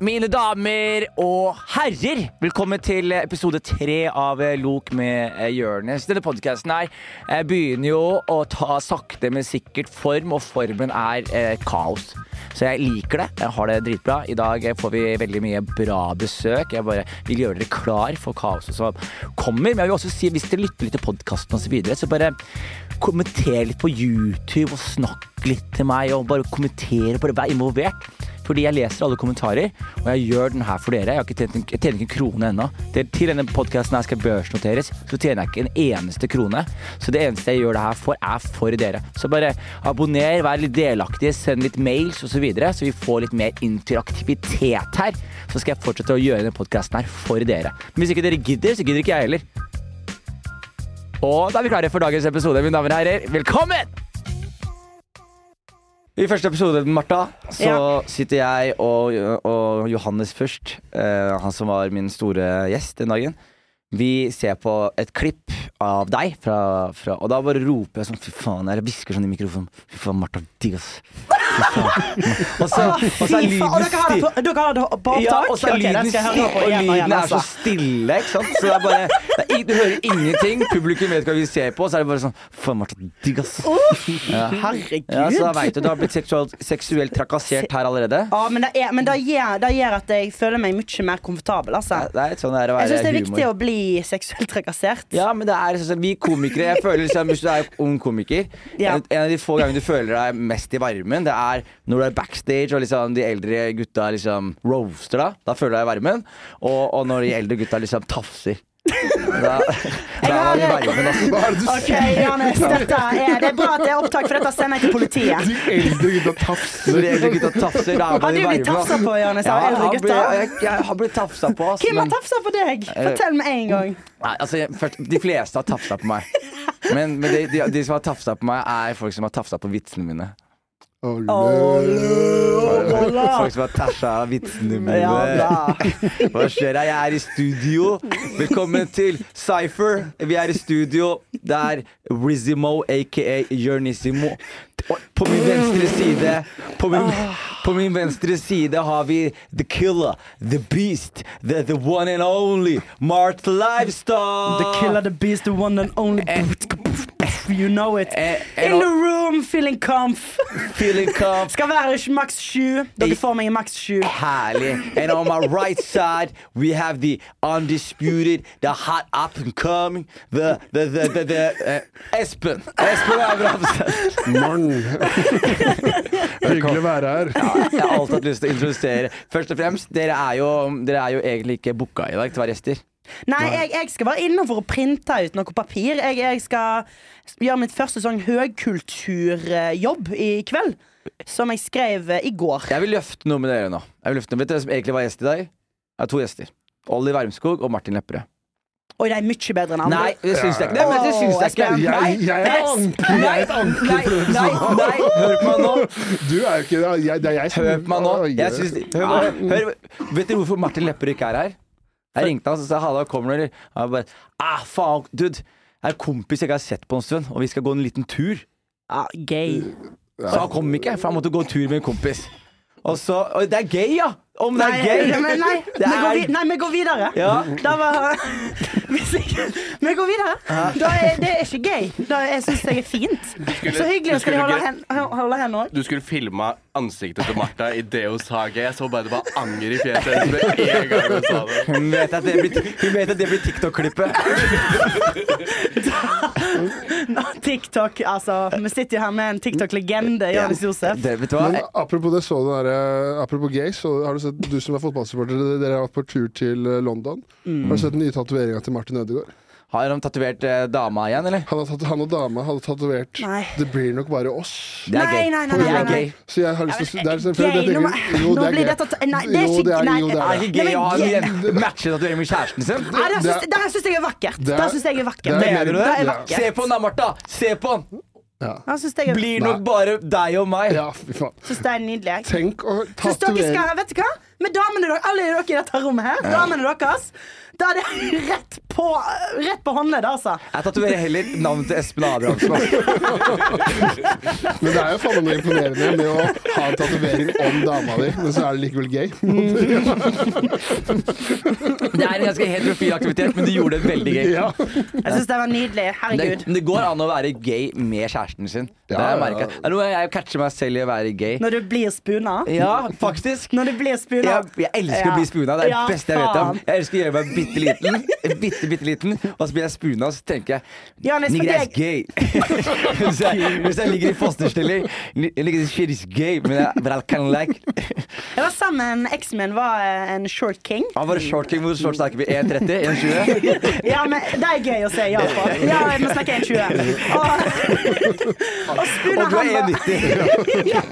Mine damer og herrer, velkommen til episode tre av Lok med eh, Jonis. Denne podkasten her eh, begynner jo å ta sakte, men sikkert form, og formen er eh, kaos. Så jeg liker det. Jeg har det dritbra. I dag får vi veldig mye bra besøk. Jeg bare vil gjøre dere klar for kaoset som kommer. Men jeg vil også si, hvis dere lytter litt til podkasten osv., så, videre, så bare kommenter litt på YouTube og snakk litt til meg, og bare kommenter, bare vær involvert. Fordi jeg leser alle kommentarer, og jeg gjør den her for dere. Jeg, har ikke tjent, en- tjener ikke en krone ennå. Til denne podkasten skal børsnoteres, så tjener jeg ikke en eneste krone. Så det eneste jeg gjør det her for, er for dere. Så bare abonner, vær litt delaktige, send litt mails osv., så, videre, så vi får litt mer interaktivitet her. Så skal jeg fortsette å gjøre denne podkasten her for dere. Men hvis ikke dere gidder, så gidder ikke jeg heller. Og da er vi klare for dagens episode, mine damer og herrer. Velkommen! I første episode, Martha, så Ja. sitter jeg og, og Johannes først. eh, han som var min store gjest den dagen. Vi ser på et klipp av deg, fra, fra, og da bare roper jeg sånn Fy faen, eller hvisker sånn i mikrofonen. Fy faen, Martha, digg, ass. Og så, og så er og lyden stille. dere har det på opptak? Ja, og så er Ok, den lyden skal jeg høre stille, på og igjen og igjen, lyden er så altså. stille, ikke sant? Så det er bare det er, ing- Du hører ingenting. Publikum vet hva vi ser på, så er det bare sånn Faen, Martha, digg, ass. Ja. Herregud. Så da veit du, du har blitt seksuelt, seksuelt trakassert her allerede. Ja, men det, er, men det, gjør, det gjør at jeg føler meg mye mer komfortabel. Altså. Det er sånn det er å Jeg syns det er humor. viktig å bli seksuelt trakassert. Ja, men det er sånn, Vi komikere Jeg føler liksom Hvis du er ung komiker Ja. en, en av de få gangene du føler deg mest i varmen, det er når du er backstage og liksom de eldre gutta liksom roaster deg. Da føler du deg i varmen. Og, og når de eldre gutta liksom tafser. Da, altså. Hva er det du Ok, Johannes, dette er, Det er bra at det er opptak, for dette sender jeg til politiet. De eldre gutta tafser. De eldre gutta tafser, er Har du blitt tafsa på, Johannes, Ja, av eldre gutter? Jeg, jeg har blitt tafsa på, ass. Hvem har tafsa på deg? Fortell med en gang. Nei, altså, først, de fleste har tafsa på meg. Men, men de, de, de som har tafsa på meg, er folk som har tafsa på vitsene mine. Folk som har tæsja av vitsene mine. Ja. Hva skjer her? Jeg er i studio. Velkommen til Cypher. Vi er i studio. Det er Rizimo, aka Jørnissimo. På min venstre side på min, på min venstre side har vi The Killer, The Beast, The, the One and Only, Mart Livestock. The killer, the beast, the one and only. You know it. Eh, In the room, feeling comf. Feeling comf. Skal være maks sju. Dere får meg i maks sju. Herlig. And on my right side, we have the undisputed, the hot up and coming, the, the, the, the, the uh, Espen. Espen Abrahamsen. Morn. Hyggelig å være her. Ja, jeg har alltid hatt lyst til å introdusere. Først og fremst, dere er jo, dere er jo egentlig ikke booka i dag til å være gjester. Nei, jeg, jeg skal være innom og printe ut noe papir. Jeg, jeg skal gjøre mitt første sånn høgkulturjobb i kveld. Som jeg skrev eh, i går. Jeg vil løfte noe med dere nå. Jeg vil løfte noe. Vet dere som egentlig var gjest i dag? Jeg har to gjester. Olli Wermskog og Martin Lepperød. Oi, de er mye bedre enn andre. Nei, det syns jeg ikke. Nei, men det syns jeg ikke. Jeg, jeg er anker, jeg er et anker Nei, for nei, nei, hør på meg nå. Du er jo ikke Det er jeg som Hør på meg nå. Jeg synes, hør, hør, hør, vet dere hvorfor Martin Lepperød ikke er her? Jeg ringte han og sa halla, kommer du? eller?» Han bare ah, faen, dude. Jeg er en kompis jeg ikke har sett på en stund, og vi skal gå en liten tur. Ah, gay. Så han kom ikke, for han måtte gå en tur med en kompis. Og så Og det er gøy, ja! Om det er Nei, men nei, Det vi går, vi, nei, vi går videre. Ja. Da var Hvis ikke Vi går videre. Da er, det er ikke gøy. Da jeg syns jeg er fint. Så hyggelig. Skal de holde hen- holde henne òg? Du skulle filma ansiktet til Martha i det hun sa gøy. Jeg så bare det var anger i fjeset hennes med en gang hun sa det. Hun vet at det blir, det blir TikTok-klippet. TikTok, altså. Vi sitter jo her med en TikTok-legende, Jonis Josef. Det, vet du hva? Men apropos det, så du der, apropos gay, så har du sett, du som er fotballsupporter, dere har vært på tur til eh, London. Mm. Har du sett den nye tatoveringa til Martin Ødegaard? Har han tatovert eh, dama igjen, eller? Han, har tatt, han og dama hadde tatovert Nei. 'Det blir nok bare oss'. Det er Nei, gøy. nei, nei, Det nei, nei. gøy. Så jeg har lyst til å si det er Gay, nå, tenker- Jo, nå det blir er dette. Nei, det er Jo, ikke det er- nei, jo, det er Er det ikke gøy Nei, å ha en gay- jen- matchetatovering med kjæresten sin? Nei, det Det syns, det syns jeg er vakkert. Det er- syns jeg er vakkert. det er Mener du det er vakkert. Se på han da, Martha! Se på han! Syns jeg er- Blir Nei. nok bare deg og meg. ja, fy faen. syns det er nydelig. jeg. Tenk å Syns dere tatovere skal, vet du hva? Med damene dere, alle dere i dette rommet her, damene deres, da er det rett på, rett på håndleddet, altså. Jeg tatoverer heller navnet til Espen Abrahamsen. Men det er jo faen meg imponerende med å ha en tatovering om dama di, men så er det likevel gay. Det er en ganske heterofil aktivitet, men du gjorde det veldig gøy. Ja. Jeg syns det var nydelig. Herregud. men det går an å være gay med kjæresten sin. Det Ja, har jeg ja. Det er noe jeg catcher meg selv i å være gay. Når du blir spuna. Ja, faktisk. Når du blir spuna. Jeg, jeg elsker å bli spuna. Det er det Ja, beste jeg vet om. Jeg elsker å gjøre meg bitte liten, bitte, bitte liten, og så blir jeg spuna, og så tenker jeg Johannes, Nigger er gay. hvis, jeg, hvis jeg ligger i fosterstilling Nigger is gay, men jeg, but I can like Jeg var sammen med eksen min, var eh, en short king. Han var short king, hvor short snakker vi? 1,30? 1,20? Ja, men det er gøy å se, ja på. Ja, vi snakker 1,20. Og, og spuna Og du han var 1,90. ja,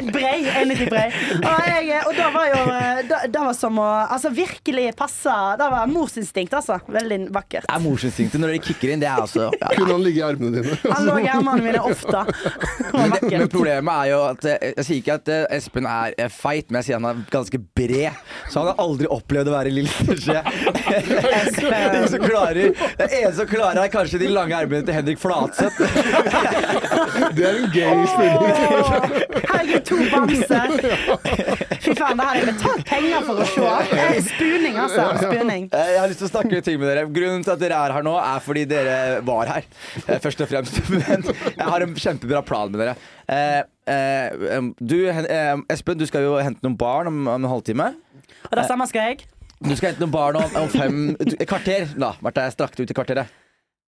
En brei. 1,90 brei. Og, jeg, og da var jo Det da, da var som å Altså virkelig passe Det var morsinstinkt, altså. Veldig vakkert. Det er morsinstinktet når det kicker inn. Det er altså ja. Kunne han ligge i armene dine? Han lå i armene mine ofte. Men, det, men problemet er jo at eh, Jeg sier ikke at eh, Espen er eh, feit, men jeg sier han er ganske bred. Så han har aldri opplevd å være lille skje. Ingen som klarer Den eneste som klarer, er kanskje de lange armene til Henrik Flatseth. Det er en gay spilling. Herregud, to bamser. Fy faen, det hadde jeg betalt penger for å se. Det Spuning, altså. Spuning. Eh, Jeg har lyst til å snakke litt ting med dere. Grunnen til at dere er her nå, er fordi dere var her. eh, Først og fremst. Men jeg har en kjempebra plan med dere. Eh, em, du, Espen, du skal jo hente noen barn om, en halvtime. Og det samme skal jeg. Du skal hente noen barn om, om fem Et kvarter. Da, Martha, jeg strakte ut i kvarteret.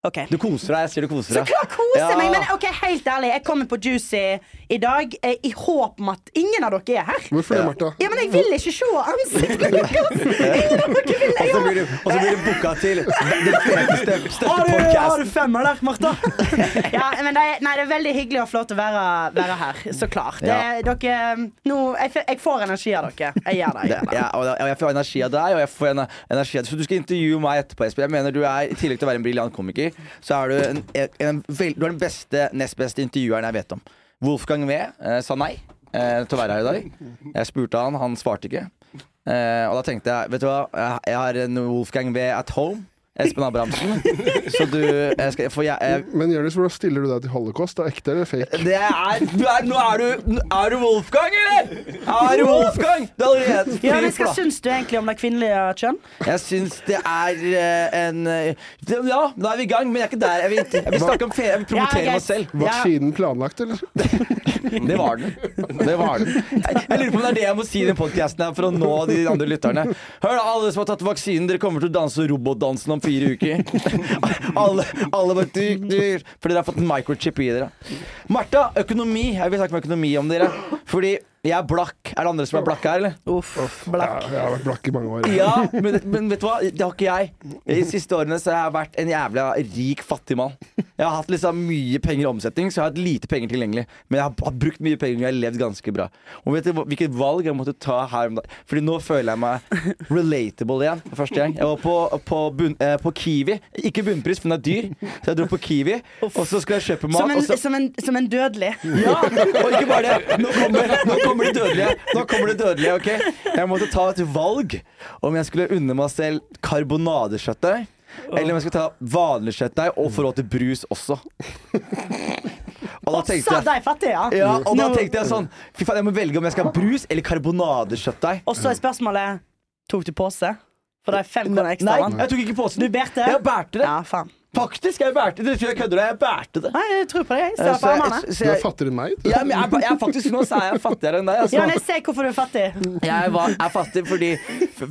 Ok. Du koser deg. Jeg sier du koser deg. Så klart koser Ja. meg, men ok, helt ærlig, jeg kommer på Juicy i dag eh, i håp om at ingen av dere er her. Hvorfor det, Martha? Ja, men jeg vil ikke se ansiktet deres! Ingen av dere vil Og så blir du, og så blir du booka til den feteste, største Har du, femmer der, Martha? ja, men det er, nei, det er veldig hyggelig og flott å være, være her. Så klart. Det, dere, nå, jeg, jeg får energi av dere. Jeg gjør det. Jeg gjør det. Ja, og jeg får energi av deg, og jeg får energi av Så du skal intervjue meg etterpå, Espen. Jeg mener du er, I tillegg til å være en briljant komiker, så er du en, en, vel- du er den beste, nest beste intervjueren jeg vet om. Wolfgang V eh, sa nei eh, til å være her i dag. Jeg spurte han, han svarte ikke. Eh, og da tenkte jeg, vet du hva, jeg, jeg har en Wolfgang V at home. Espen Abrahamsen. Så du jeg skal, For jeg, jeg Men Jonis, hvordan stiller du deg til holocaust? Det er ekte eller fake? det er, du er, Nå er du Er du Wolfgang, eller? Er du Wolfgang? Det er allerede Ja, men Hva syns du egentlig om det kvinnelige kjønn? Jeg syns det er eh, en eh, det, Ja, nå er vi i gang, men jeg er ikke der. Jeg vil, jeg vil snakke om ferie, jeg vil promotere Ja, meg greit. selv. Vaksinen planlagt, eller? Det var den. Det var den. Jeg, jeg lurer på om det er det jeg må si i den podkasten for å nå de andre lytterne. Hør da, alle som har tatt vaksinen, dere kommer til å danse robotdansen om fire uker. Alle, alle bare dyr, dyr, Fordi dere har fått en microchip i dere. Martha, økonomi. Jeg vil snakke om økonomi om dere. Fordi jeg er blakk. Er det andre som er blakke her, eller? Uff, Ja, blakk. jeg har vært blakk i mange år. Ja, men, men vet du hva? Det har ikke jeg. I De siste årene så har jeg vært en jævla rik, fattig mann. Jeg har hatt liksom mye penger i omsetning, så jeg har hatt lite penger tilgjengelig. Men jeg har, brukt mye penger, og jeg har levd ganske bra. Og vet du hvilket valg jeg måtte ta her om dagen? Fordi nå føler jeg meg relatable igjen. For første gang. Jeg var på, på, bunn, eh, på Kiwi. Ikke bunnpris, for den er dyr. Så jeg dro på Kiwi, og så skulle jeg kjøpe mat. Som en, og så, som, en, som en dødelig. ja, og ikke bare det. Nå kommer, nå kommer det dødelige. Nå kommer det dødelige, ok? Jeg måtte ta et valg om jeg skulle unne meg selv karbonadekjøttdeig. Eller om jeg skulle ta vanlig kjøttdeig og få råd til brus også. Og da tenkte jeg de fattige, ja. og da tenkte jeg sånn Fy faen, jeg må velge om jeg skal ha brus eller karbonadekjøttdeig. Og så er spørsmålet Tok du pose? For det er fem kroner ekstra. Nei, jeg tok ikke pose. Du bærte? Jeg bærte det. Ja, faen. Faktisk, jeg bærte det. Jeg kødder deg? Jeg bærte det. Nei, jeg tror på det. Jeg Eh, ser på jeg, armene. Du er fattigere enn meg. ja, men jeg, jeg faktisk nå så er jeg fattigere enn deg. Altså. jeg ser hvorfor du er fattig. Jeg var, er fattig fordi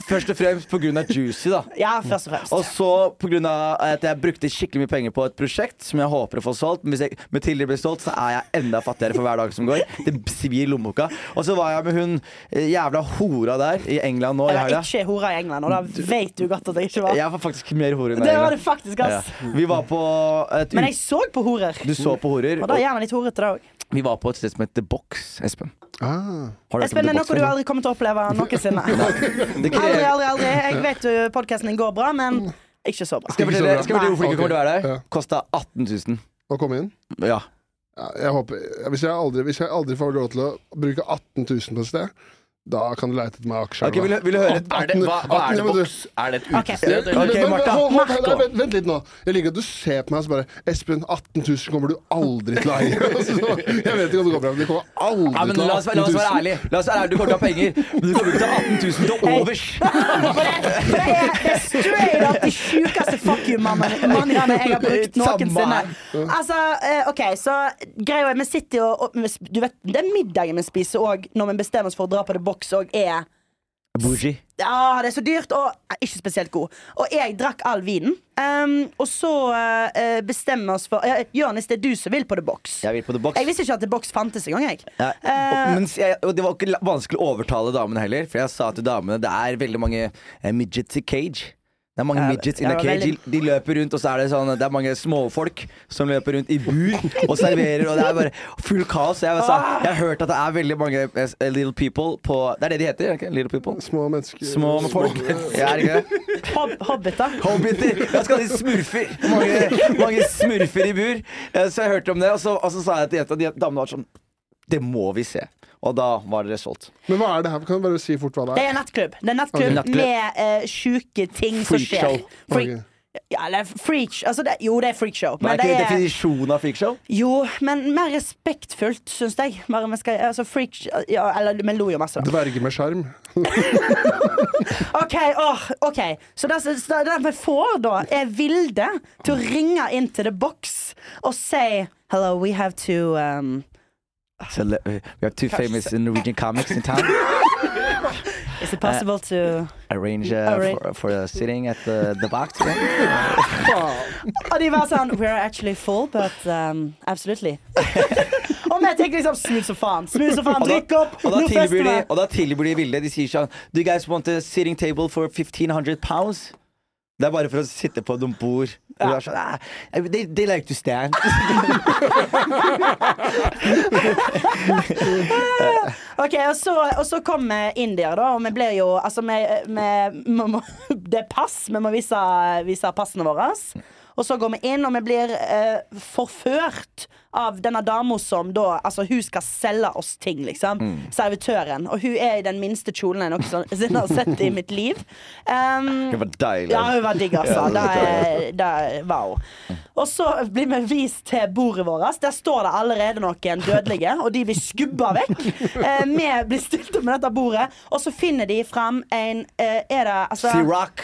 Først og fremst på grunn av Juicy, da. Ja, først og fremst. Og så på grunn av at jeg brukte skikkelig mye penger på et prosjekt som jeg håper å få solgt. Men hvis jeg med tidligere blir solgt, så er jeg enda fattigere for hver dag som går. Det svir i lommeboka. Og så var jeg med hun eh, jævla hora der i England nå i er ikke hora i England, og da vet du godt at jeg ikke var. Jeg var faktisk mer hore enn Det var det faktisk, Ja. Vi var på et Men jeg så på horer. Du så på horer. Og da gjør man litt horete, da òg. vi var på et sted som heter The Box, Espen. Ah. Har du Espen, det er noe du aldri kommer til å oppleve noensinne. Aldri, aldri, aldri. Jeg vet jo podkasten din går bra, men ikke så bra. Skal vi fortelle hvorfor du ikke kommer til å være der? ja. Kosta 18 000. Å komme inn? Ja. Ja, jeg håper, hvis, jeg aldri, hvis jeg aldri får lov til å bruke 18 000 på et sted, da kan du leite etter meg aksjer. Ok, vil, du- vil du høre Er det, hva, hva er det boks? Er det et utested? Okay. Okay, Martha. hold, hold, hold, vent, vent litt nå. Jeg liker at du ser på meg og så bare Espen, 18 000 kommer du aldri til å eie. Altså, jeg vet ikke om det kommer bra, men du kommer aldri Ja, men til å la ha oss, la oss 18 være 000. ærlige. La oss være ærlige. Du kommer til å ha penger, men du kommer ikke til å ha 18 000 til overs. For det, er er straight up de sjukeste fuck you-manniene jeg har brukt noensinne. Altså, eh, OK, så greia er vi sitter jo og Du vet, Den middagen vi spiser òg når vi bestemmer oss for å dra på det The Box, òg er Bougie. Ja, det er så dyrt og er ikke spesielt god. Og jeg drakk all vinen. Um, og så uh, bestemmer oss for uh, Jonis, det er du som vil på The Box. Jeg vil på The Box. Jeg visste ikke at The Box fantes engang. jeg Ja. Uh, Og, jeg, og det var ikke vanskelig å overtale damene heller, for jeg sa til damene det er veldig mange eh, midgets i cage. Det er mange midgets in the a cage. De, veldig- de løper rundt, og så er det sånn Det er mange småfolk som løper rundt i bur og serverer, og det er bare full kaos. Jeg, altså, jeg har hørt at det er veldig mange eh, little people på Det er det de heter? er ikke? Little people? Små mennesker. Små folk. Ja, er det ikke det? Hob Hobbiter. Hobbiter! Jeg skal de smurfer. Mange, mange smurfer i bur. Eh, Så jeg hørte om det, og så, og så sa jeg til jenta, de damene var sånn Det må vi se. Og da var det solgt. Men hva er det her? Kan du bare si fort hva det Det er? en nattklubb. Det er nattklubb okay. Nattklubb. med uh, sjuke ting som skjer. Freak, okay. ja, eller freakshow altså det, Jo, det er freakshow. Hva er ikke det ikke er definisjonen av freakshow? Jo, men mer respektfullt, syns jeg. Bare vi skal, altså freak, ja, eller vi lo jo masse, da. Dverger med skjerm. OK, åh, ok Så det, så det vi får, da, er Vilde til å ringe inn til The Box og si Hello, we have to um, So, let, uh, we have two famous Norwegian comics in town. Is it possible to Arrange uh, Arrange- for, for a sitting at the, the box. Og de var sånn We're actually full, but um, absolutely. og vi tenker liksom smooth som faen. Smooth som faen, drikk opp! og da tilbyr de, og da tilbyr de Vilde. De sier sånn Do you guys want a sitting table for 1500 pounds? Det er bare for å sitte på noen bord. Og du er sånn, ah, they, they like to stand. Ok, og så, og så kom indier, da, og vi blir jo Altså, vi, vi, vi må, Det er pass, vi må vise, vise passene våre. Og så går vi inn, og vi blir eh, forført av denne dama som da Altså, hun skal selge oss ting, liksom. Servitøren. Og hun er i den minste kjolen jeg noensinne har sett i mitt liv. Um, Det var deilig. ja, hun var digg, altså. Ja, det var det. Og så blir vi vist til bordet vårt. Der står det allerede noen dødelige, og de blir skubba vekk. Eh, vi blir stilt opp med dette bordet, og så finner de fram en eh, Er det altså Ciroc.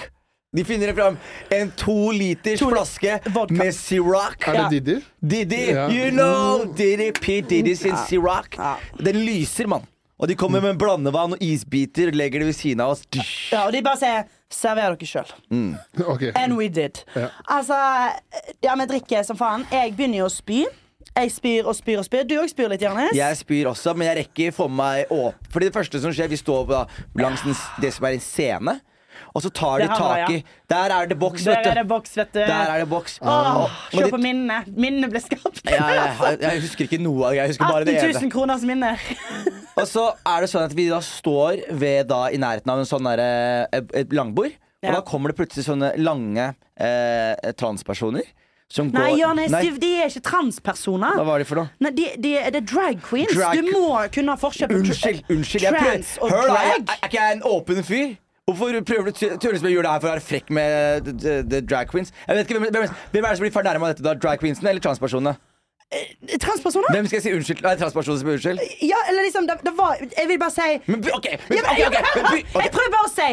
De finner fram. En to liters To flaske vodka. med Ciroc. Er det Didi? Didi? Ja. you know Diddy P. Diddy sin Ciroc. Ja. Den lyser, mann. Og de kommer med blandevann og isbiter, legger det ved siden av oss. Ja, og de bare sier 'server dere sjøl'. Ok. And we did. Ja. Altså Ja, vi drikker som faen. Jeg begynner jo å spy. Jeg spyr og spyr og spyr. Du òg spyr litt, Jonis. Jeg spyr også, men jeg rekker få meg opp. Fordi det første som skjer, vi står langs det som er en scene, og så tar de tak vi, i Der er det boks, Der vet er du. det boks, vet du. Der er det boks. Åh, Se på minnene. Minnene ble skapt. Ja, jeg, jeg husker ikke noe av det. Jeg husker bare det 18 ene. 000 kroners minner. Og så er det sånn at vi da står ved da i nærheten av en sånn der, et- et langbord. Ja. Og da kommer det plutselig sånne lange eh, transpersoner som går Nei, ja, Nei, de, de er ikke transpersoner. hva var de for noe? Nei, de, de, det er drag queens. Drag- Du må kunne ha forskjell på Unnskyld, unnskyld. Trans og drag. hør jeg, er ikke jeg en åpen fyr? Hvorfor prøver du å jeg det her for å være frekk med the, the, drag queens? Jeg vet ikke, Hvem, hvem, hvem er det som blir fornærma av dette? da? Drag queensene eller transpersonene? Transpersoner? Hvem skal jeg si unnskyld? Det transpersoner som unnskyld? Ja, eller liksom, det, det var Jeg vil bare si Men, ok, men, ja, men, okay, okay, men, okay. Jeg prøver bare å si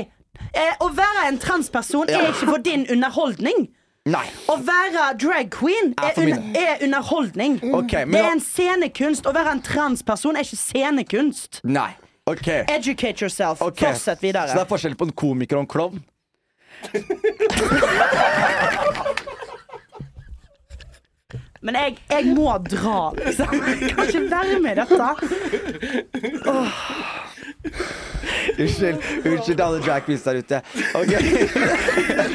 eh, Å være en transperson er ikke for din underholdning. Nei. Å være drag queen Er er, un er underholdning. Okay, men- det er en scenekunst. Å være en transperson er ikke scenekunst. Nei. OK. Educate yourself. Okay. Fortsett videre. Så det er forskjell på en komiker og en klovn? Men jeg, jeg må dra, liksom. Jeg kan ikke være med i dette. Unnskyld unnskyld til alle drag queens der ute. Ok. Det er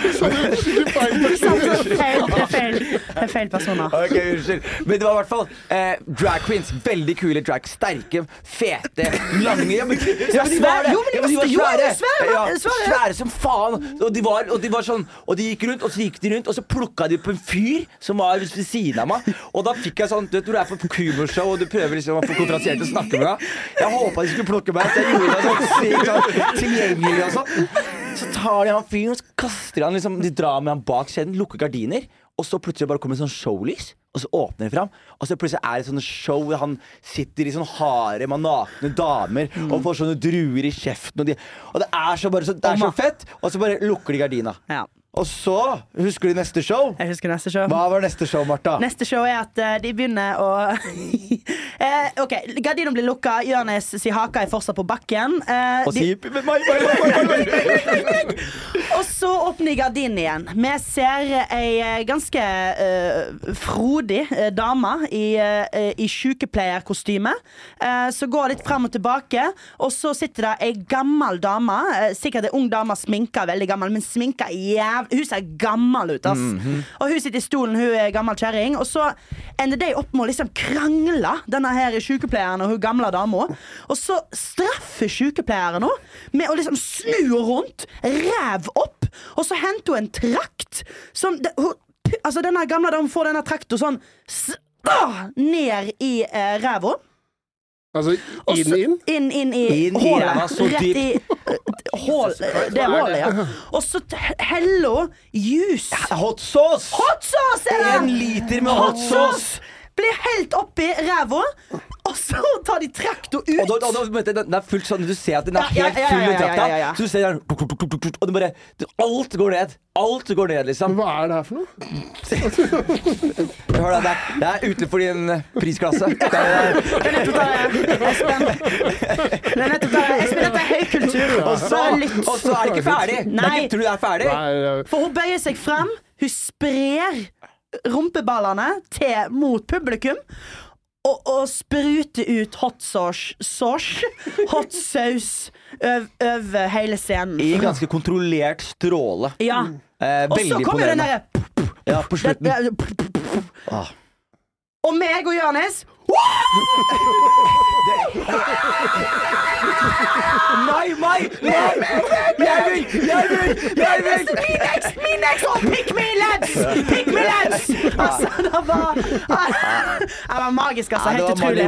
feil, det er feil, det er feil personer. Ok, unnskyld. Men det var i hvert fall eh, drag queens. Veldig kule drag. Sterke, fete, lange ja, men, ja, men de var det. Jo, men de var de svære. Ja, svære. svære som faen. Og de, var, og de var sånn Og de gikk rundt, og så gikk de rundt, og så plukka de på en fyr som var ved siden av meg. Og da fikk jeg sånn Du vet når du er på kumorshow og du prøver liksom å få kontrastert og snakke med deg. Jeg håpa de skulle plukke meg, så jeg gjorde det sånn sykt sånn tilgjengelig og sånn. Så tar de han fyren og så kaster han liksom De drar med han bak skjeden, lukker gardiner, og så plutselig bare kommer en sånn showlys. Og så åpner det fram, og så plutselig er det sånn show hvor han sitter i sånn harem av nakne damer og får sånne druer i kjeften. Og, de, og det er så bare så, det er så fett, og så bare lukker de gardina. Ja. Og så husker du neste show. Jeg husker neste show. Hva var neste show, Martha? Neste show er at uh, de begynner å eh, OK, gardinen blir lukka. Jonis sin hake er fortsatt på bakken. Eh, Og de, si og så åpner gardinen igjen. Vi ser ei eh, ganske uh, frodig uh, dame i, uh, i sykepleierkostyme. uh, som går litt fram og tilbake. Og så sitter det ei gammel dame, sikkert ei ung dame sminka veldig gammel, men sminka jævlig Hun ser gammel ut, ass. Og hun sitter i stolen, hun er gammel kjerring. Og så ender de opp med å liksom krangle, denne her sykepleieren og hun gamle dama. Og så straffer sykepleieren henne med å liksom snu rundt, ræv opp, og så henter hun en trakt som det, hun, Altså, denne gamle dama får denne trakta sånn s- ah, ned i eh, ræva. Altså inn, inn. Inn, inn i Inn hålet. Rett i hål, det hålet, ja. Og så heller hun juice. Hot sauce! Hot sauce er det! En liter med hot sauce! Blir helt oppi ræva, og så tar de trakta ut. Og, da, og da, den er fullt sånn, Du ser at den er Ja, helt full i ja. Så du ser den Og det bare Alt går ned. Alt går ned, liksom. Hva er det her for noe? Hør da, det, er, det er utenfor din eh, prisklasse. Det er, Det er nettopp det, Espen. Det er. Espen, dette er høykultur. og, så, og så er det ikke ferdig. Det er Nei. ikke, tror du det er ferdig? For hun bøyer seg fram, hun sprer rumpeballene til mot publikum. Og, og sprute ut hot sauce, sauce hot øv- over hele scenen. I ganske kontrollert stråle. Ja. Eh, Og så kommer den derre Ja, på slutten. det- Ah. Og meg og Jonis Nei, nei, Nei! Jeg vil! Jeg vil! Jeg vil! Me next, me next! Oh, pick me, lads! Pick me, lads! Altså, det var Det var magisk, altså. Helt utrolig.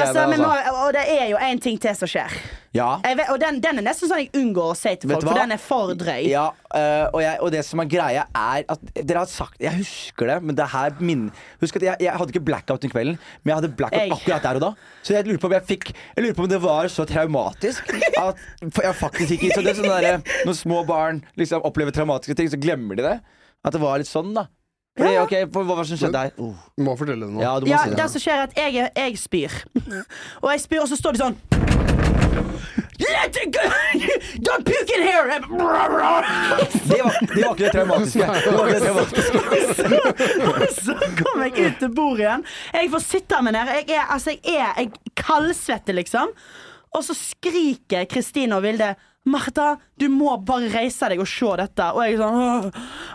Altså, men, altså. og det er jo en ting til som skjer. Ja. Jeg vet, og den, den er nesten sånn jeg unngår å si til folk, for den er for drøy. Ja, øh, og, jeg, og det som er greia, er at Dere har sagt Jeg husker det, men det her min Husk at jeg, jeg hadde ikke blackout den kvelden, men jeg hadde blackout Jeg. akkurat der og da. Så jeg lurer på om jeg fikk Jeg lurer på om det var så traumatisk at jeg faktisk ikke Så det er sånn der, Når små barn liksom opplever traumatiske ting, så glemmer de det. At det var litt sånn, da. Fordi, ok, for, Hva var det som skjedde der? Oh. Du må fortelle det nå. Ja, Ja, si det det. som skjer er at jeg, jeg spyr. Og jeg spyr, og så står de sånn Let it go! Don't puke in here! Det var, det var ikke det traumatiske. Det var ikke det traumatiske. Og så kom jeg ut til bordet igjen. Jeg får sitte meg ned. Jeg er, altså, jeg er jeg kaldsvetter, liksom. Og så skriker Kristine og Vilde Martha, du må bare reise deg og se dette. Og jeg sånn «Åh».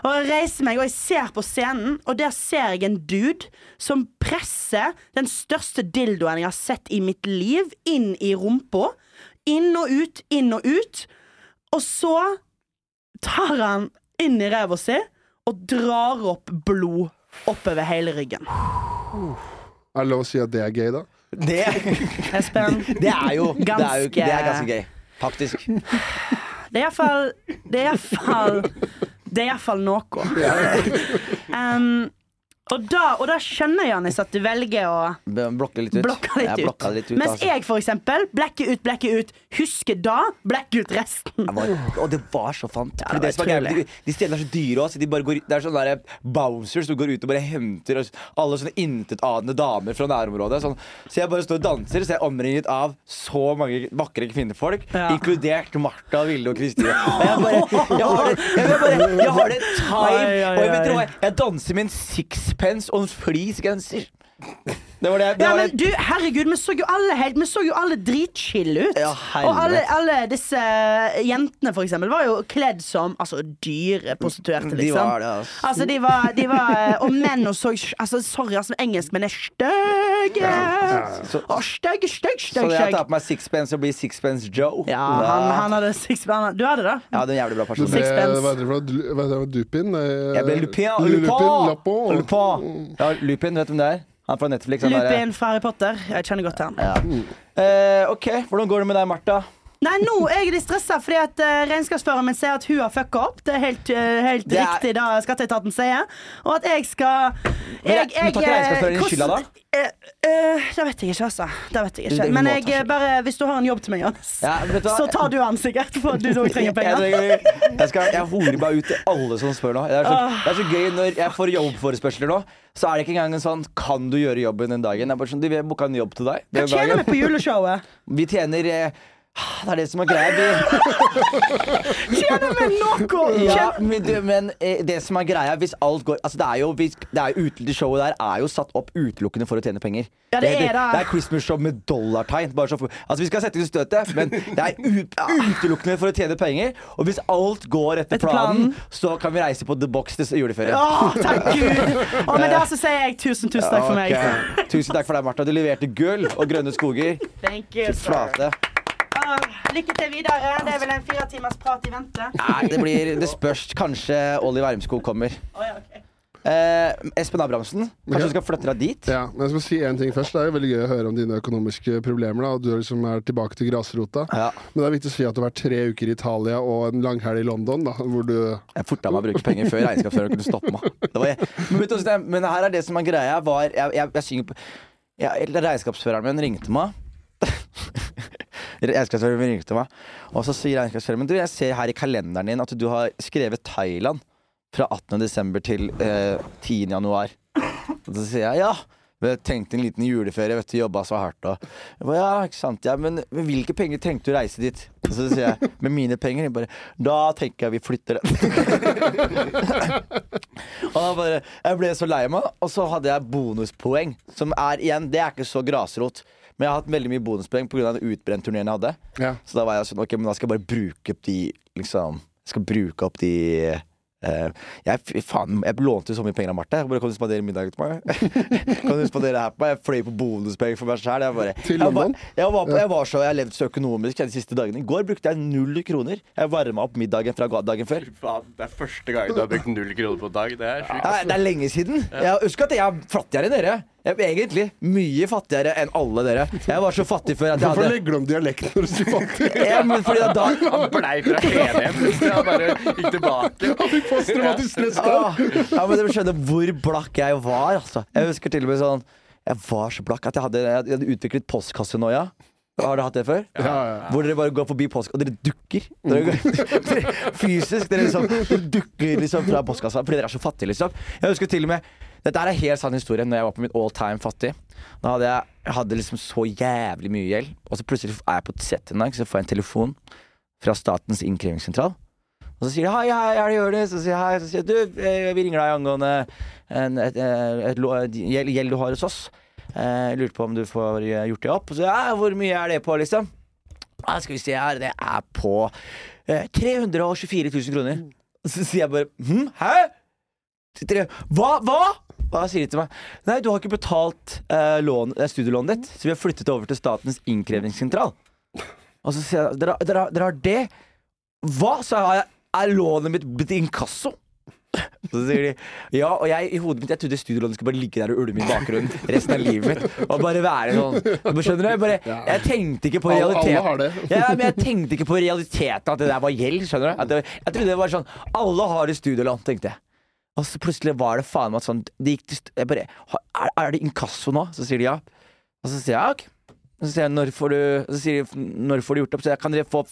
Og jeg reiser meg, og jeg ser på scenen, og der ser jeg en dude som presser den største dildoen jeg har sett i mitt liv, inn i rumpa. Inn og ut, inn og ut. Og så tar han inn i ræva si og drar opp blod oppover hele ryggen. Er det lov å si at det er gøy, da? Det, Espen, det er jo Det er, jo, det er Ganske- ganske gøy. Faktisk. det er iallfall Det er iallfall Det er iallfall noe. Um, Og da, og da skjønner Janis at du velger å Blokke litt ut. blokke litt jeg ut. litt ut Mens altså. jeg, for eksempel, blekker ut, blekker ut. Husker da, blekker ut resten. Var, og det var så fant. Ja, det var de, de stedene er så dyre også, de går, Det er sånne der bouncers som går ut og bare henter alle sånne intetanende damer fra nærområdet. Sånn. Så jeg bare står og danser, så jeg er omringet av så mange vakre kvinnefolk, Ja. inkludert Martha, Vilde og Kristine. Og jeg bare Jeg har det, jeg, bare, jeg har det time. Og jeg, vet jeg danser med en sixpence og en fleecegenser. Det var det. det, Ja, var men du, herregud, vi så jo alle helt Vi så jo alle dritchille ut. Ja, og alle, alle disse jentene, for eksempel, var jo kledd som altså, dyre prostituerte, De liksom. var det, altså. Altså, de var, de var Og menn og så altså, Sorry, altså, engelskmenn er stygge. Å, stygge, stygg, Så stygg, jeg tar på meg sixpence og blir sixpence Joe. Ja, han, han hadde sixpence. Du hadde det? Ja, det er en jævlig bra Du person. ble, Sixpence. hva heter det Dupin? Jeg ble Lupin. Lupin. Lupin. Lupin. Lupin. Lupin. Ble Lupin. Lupin, Lupin! Lupin. Ja, Lupin, vet du hvem det er? Han fra Netflix. Han Lupin fra Harry Potter. Jeg kjenner godt til han. Ja. Uh, OK, hvordan går det med deg, Martha? Nei, nå er jeg litt stressa fordi at uh, regnskapsføreren min sier at hun har fucka opp. Det er helt, uh, helt Det er- riktig det skatteetaten sier. Og at jeg skal jeg- men tar ikke eh, regnskapsføreren hvordan- skylda da? Eh, det vet jeg ikke, altså. Det vet jeg ikke. Men jeg bare, hvis du har en jobb til meg, Johannes, Ja, du så tar du han sikkert, for du òg trenger penger. Jeg, jeg, skal, jeg horer bare ut til alle som spør nå. Det er, så, det er så gøy når jeg får jobbforespørsler nå. Så er det ikke engang en sånn 'Kan du gjøre jobben den dagen?' Er bare sånn, De vil booka en jobb til deg. Hva tjener vi på juleshowet? Vi tjener eh, Det er det som er greia. Tjener noe? Ja, men, men eh, det som er greia Hvis alt går Altså det er jo, det er jo Det showet der er jo satt opp utelukkende for å tjene penger. Ja, det er det, det. det er Christmas-show med dollartegn. Altså Vi skal sette inn støtet, men det er utelukkende for å tjene penger. Og hvis alt går etter, Etter planen, planen. så kan vi reise på The Box til juleferie. Å, takk Gud! Og med det så sier jeg tusen, tusen takk for meg. Okay. Tusen takk for deg, Martha. Du leverte gull og grønne skoger. Thank you, flate. Lykke til videre. Det er vel en fire timers prat i vente. Nei, det blir Det spørs. Kanskje Olli Wermskog kommer. Ja. Eh, Espen Abrahamsen, kanskje du skal flytte deg dit? Ja, men jeg skal si en ting først. Det er jo veldig gøy å høre om dine økonomiske problemer. Da, du er liksom er tilbake til grasrota. Ja. Men det er viktig å si at du har vært tre uker i Italia og en langhelg i London. Da, hvor du Jeg forta meg å bruke penger før regnskapsføreren kunne stoppe meg. Det var jeg. Men, men her er det som er greia. Var, jeg, jeg, jeg synger på jeg, Regnskapsføreren min ringte meg. Regnskapsføreren ringte meg, og så sier regnskapsføreren Men du, jeg ser her i kalenderen din at du har skrevet Thailand fra 18. desember til eh, 10. januar. Og så sier jeg ja. Jeg tenkte en liten juleferie, vet du, jobba så hardt og bare, Ja, ikke sant, ja, men, med hvilke penger trengte du å reise dit? Og så sier jeg med mine penger. Jeg bare, da tenker jeg vi flytter det. og da bare, Jeg ble så lei meg, og så hadde jeg bonuspoeng. Som er igjen, det er ikke så grasrot. Men jeg har hatt veldig mye bonuspoeng pga. den utbrentturneen jeg hadde. Ja. Så da var jeg sånn, ok, men da skal jeg bare bruke opp de liksom Jeg skal bruke opp de eh, jeg, faen, jeg lånte jo så mye penger av Marte. Bare, kan du spandere middag til meg? kan du spandere her på meg? Jeg fløy på bonuspenger for meg sjæl. Jeg, jeg, jeg, var jeg var så, jeg har levd så økonomisk de siste dagene. I går brukte jeg null kroner. Jeg varma opp middagen fra dagen før. Det er første gang du har brukt null kroner på en dag. Det er sjukt. Nei, det er lenge siden. Jeg husker at jeg er fattigere enn dere. Jeg er egentlig mye fattigere enn alle dere. Jeg var så fattig før at jeg Hvorfor legger du om dialekt når du sier fattig? ja, men fordi at da Han blei fra Skien plutselig. Han bare gikk tilbake. Han fikk posttraumatisk ja, men Dere skjønner hvor blakk jeg var. Altså. Jeg husker til og med sånn Jeg var så blakk at jeg hadde, jeg hadde utviklet postkassenoia. Har dere hatt det før? Ja, ja. Hvor dere bare går forbi postkassen, og dere dukker. Dere går, fysisk. Dere, liksom, dere dukker liksom fra postkassa fordi dere er så fattige, liksom. Jeg husker til og med Dette er en helt sann historie. Når jeg var på mitt all time fattig. Da hadde jeg, jeg hadde liksom så jævlig mye gjeld, og så plutselig er jeg på et sett en dag, så får jeg en telefon fra Statens innkrevingssentral. Og så sier de hei, hei, er det Jonis? Så sier jeg hei. Sier jeg du, eh, vi ringer deg angående en, et, et, et, lå- gjeld, du har hos oss. Eh, Jeg lurte på om du får eh, gjort det opp. Og så ja, hvor mye er det på, liksom? Ja, skal vi se her, det er på eh, 324 000 kroner. Og så sier jeg bare hm, hæ? Hva? Hva? Hva? da sier de til meg? Nei, du har ikke betalt eh, lån, eh, studielånet ditt, så vi har flyttet det over til Statens innkrevingssentral. Og så sier jeg dere, dere, dere har det? Hva? Så har jeg, er lånet mitt blitt inkasso? Så sier de ja, og jeg i hodet mitt Jeg trodde studielånet skulle bare ligge der og ulme i bakgrunnen resten av livet mitt. Og bare være sånn Skjønner du? Jeg, bare, jeg tenkte ikke på Alle- alle realiteten. har det. Ja, men jeg tenkte ikke på realiteten at det der var gjeld. Skjønner du? Det, jeg trodde det var sånn Alle har et studielån, tenkte jeg. Og så plutselig var det faen meg sånn de gikk jeg bare, er, er det inkasso nå? Så sier de ja. Og så sier jeg ok. Og så sier jeg når får du Så sier de når får du gjort det opp? Så jeg kan dere få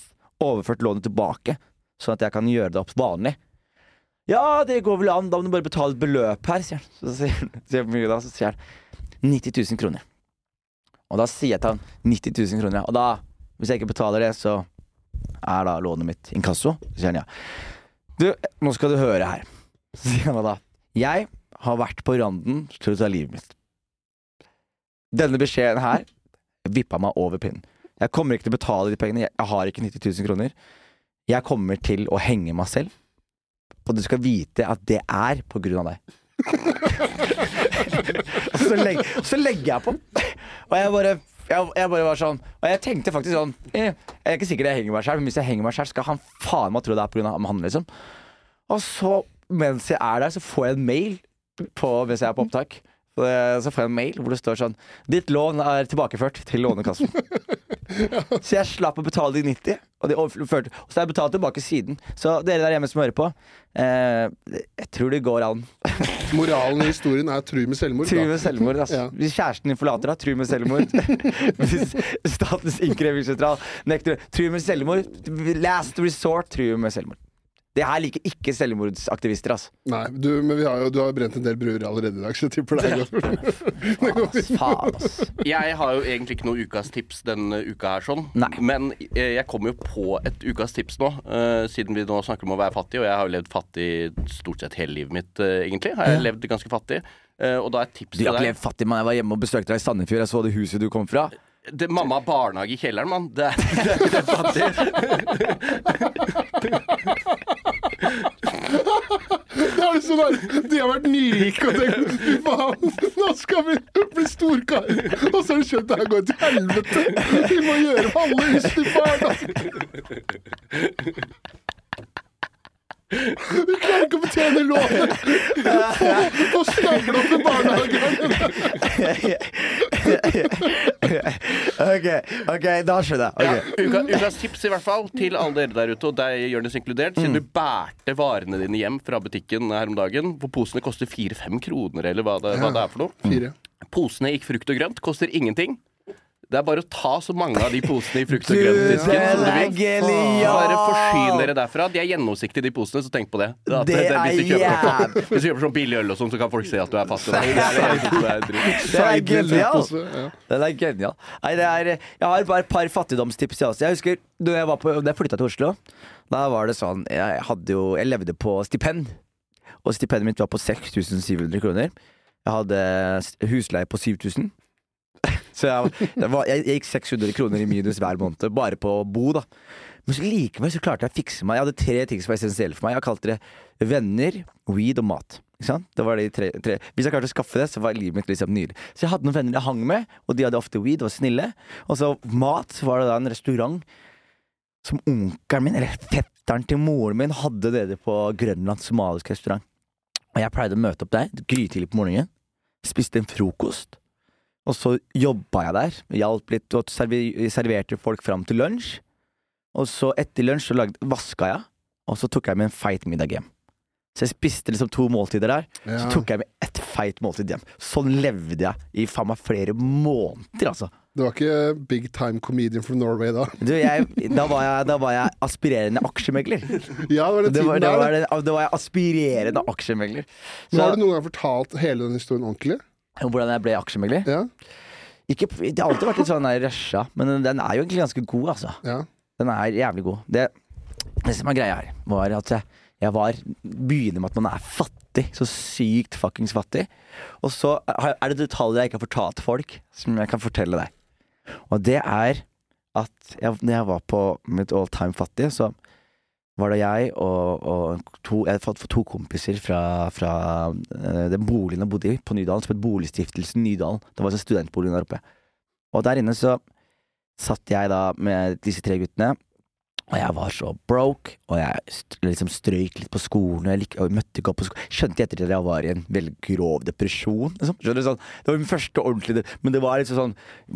overført lånet tilbake, sånn at jeg kan gjøre det opp vanlig. Ja, det går vel an, da må du bare betale et beløp her, sier han. Så sier han? Så sier han 90 000 kroner. Og da sier jeg til han 90 000 kroner. Og da, hvis jeg ikke betaler det, så er da lånet mitt inkasso. Så sier han ja. Du, nå skal du høre her. Så sier han da Jeg har vært på randen til å ta livet mitt. Denne beskjeden her vippa meg over pinnen. Jeg kommer ikke til å betale de pengene. Jeg, har ikke 90 000 kroner. Jeg kommer til å henge meg selv. Og du skal vite at det er på grunn av deg. og så, legg, så legger jeg på. Og jeg bare jeg, jeg bare var sånn Og jeg tenkte faktisk sånn eh, Jeg er ikke sikker jeg henger meg selv men hvis jeg henger meg selv skal han faen meg tro det er av han, liksom. Og så, mens jeg er der, så får jeg en mail på, mens jeg er på opptak. Så, så får jeg en mail hvor det står sånn Ditt lån er tilbakeført til Lånekassen. Så jeg slapp å betale de 90, og, de overførte, og så har jeg betalt tilbake siden. Så dere der hjemme som hører på, eh, jeg tror det går an. Moralen i historien er tru med selvmord. Tru med selvmord. Altså. Ja. Hvis kjæresten din forlater deg, tru med selvmord. Hvis Statens innkrevingssentral nekter Tru med selvmord. Last resort, tru med selvmord. Det her liker ikke selvmordsaktivister, altså. Nei, du, men vi har jo, du har jo brent en del bruer allerede i dag, så jeg tipper det. Det går. Faen, ass. Jeg har jo egentlig ikke noe ukas tips denne uka her, sånn. Nei. Men eh, jeg kommer jo på et ukas tips nå, eh, siden vi nå snakker om å være fattig. Og jeg har jo levd fattig stort sett hele livet mitt, eh, egentlig. Har jeg levd ganske fattig. Eh, og da er tipset der Du har ikke levd fattig, mann. Jeg var hjemme og besøkte deg i Sandefjord. Jeg så det huset du kom fra. det, Mamma har barnehage i kjelleren, mann. Det, er- det er ikke det fattig. Liksom der, De har vært nyrike og tenkt fy faen, nå skal vi bli storkarer. Og så har de skjønt det her går til helvete. Vi må gjøre alle husene i barna. Vi klarer ikke å betjene lånet. Få, få stabla opp i barnehagen. ok, ok, da skjønner jeg. Ja, Ok. ukas tips i hvert fall til alle dere der ute, og deg Jonis inkludert. Siden du bærte varene dine hjem fra butikken her om dagen, hvor posene koster fire-fem kroner, eller hva det, hva det er for noe. Posene gikk frukt og grønt koster ingenting. Det er bare å ta så mange av de posene i frukt og Du, grønt-disken som du vil. Bare forsyn dere derfra. De er gjennomsiktige, de posene, så tenk på det. At Det hvis, du er kjøper, jæv- hvis du kjøper sånn billig øl og sånn, så kan folk se at du er fattig. Det er det er dritt. Det er Side genial. Den er genial. Nei, det er, jeg har bare et par fattigdomstips. Jeg, også. jeg husker da jeg, var på, da jeg flytta til Oslo. Da var det sånn Jeg, hadde jo, jeg levde på stipend. Og stipendet mitt var på 6700 kroner. Jeg hadde husleie på 7000. Så jeg, var, jeg, jeg gikk 600 kroner i minus hver måned bare på å bo, da. Men så likevel så klarte jeg å fikse meg. Jeg hadde tre ting som var essensielle for meg. Jeg kalte det venner, weed og mat. Det var de tre, tre. Hvis jeg klarte å skaffe det, så var livet mitt liksom nydelig. Så jeg hadde noen venner jeg hang med, og de hadde ofte weed og var snille. Og så mat, så var det da en restaurant som onkelen min, eller fetteren til moren min, hadde nede på Grønland, somalisk restaurant. Og jeg pleide å møte opp der grytidlig på morgenen, spiste en frokost, og så jobba jeg der. Hjalp litt og vi serverte folk fram til lunsj. Og så etter lunsj så lagde, vaska jeg, og så tok jeg med en feit middag hjem. Så jeg spiste liksom to måltider der, Ja. så tok jeg med ett feit måltid hjem. Sånn levde jeg i faen meg flere måneder, altså. Det var ikke big time comedian from Norway da. Du, jeg, da, var jeg, da var jeg aspirerende aksjemegler. Ja, det var Det var, tiden var, da. det, da var jeg aspirerende aksjemegler. Men Har du noen gang fortalt hele den historien ordentlig? Hvordan jeg ble aksjemegler? Ja. Ikke, det har alltid vært litt sånn rusha, men den, den er jo egentlig ganske god, altså. ja. Den er jævlig god. Det, det som er greia her, var at jeg, jeg var Begynner med at man er fattig. Så sykt fuckings fattig. Og så er det detaljer jeg ikke har fortalt folk, som jeg kan fortelle deg. Og det er at jeg, når jeg var på mitt all time fattige, så var det jeg og, og to, jeg hadde fått to kompiser fra, fra eh, den boligen jeg bodde i på Nydalen, som het Boligstiftelsen Nydalen. Det var en studentbolig der oppe. Og der inne så satt jeg da med disse tre guttene Og jeg var så broke, og jeg liksom strøyk litt på skolen. Og jeg, og møtte ikke opp på skolen. Skjønte jeg etter at jeg var i en veldig grov depresjon. Liksom. Sånn, det var min første ordentlige Men det var liksom sånn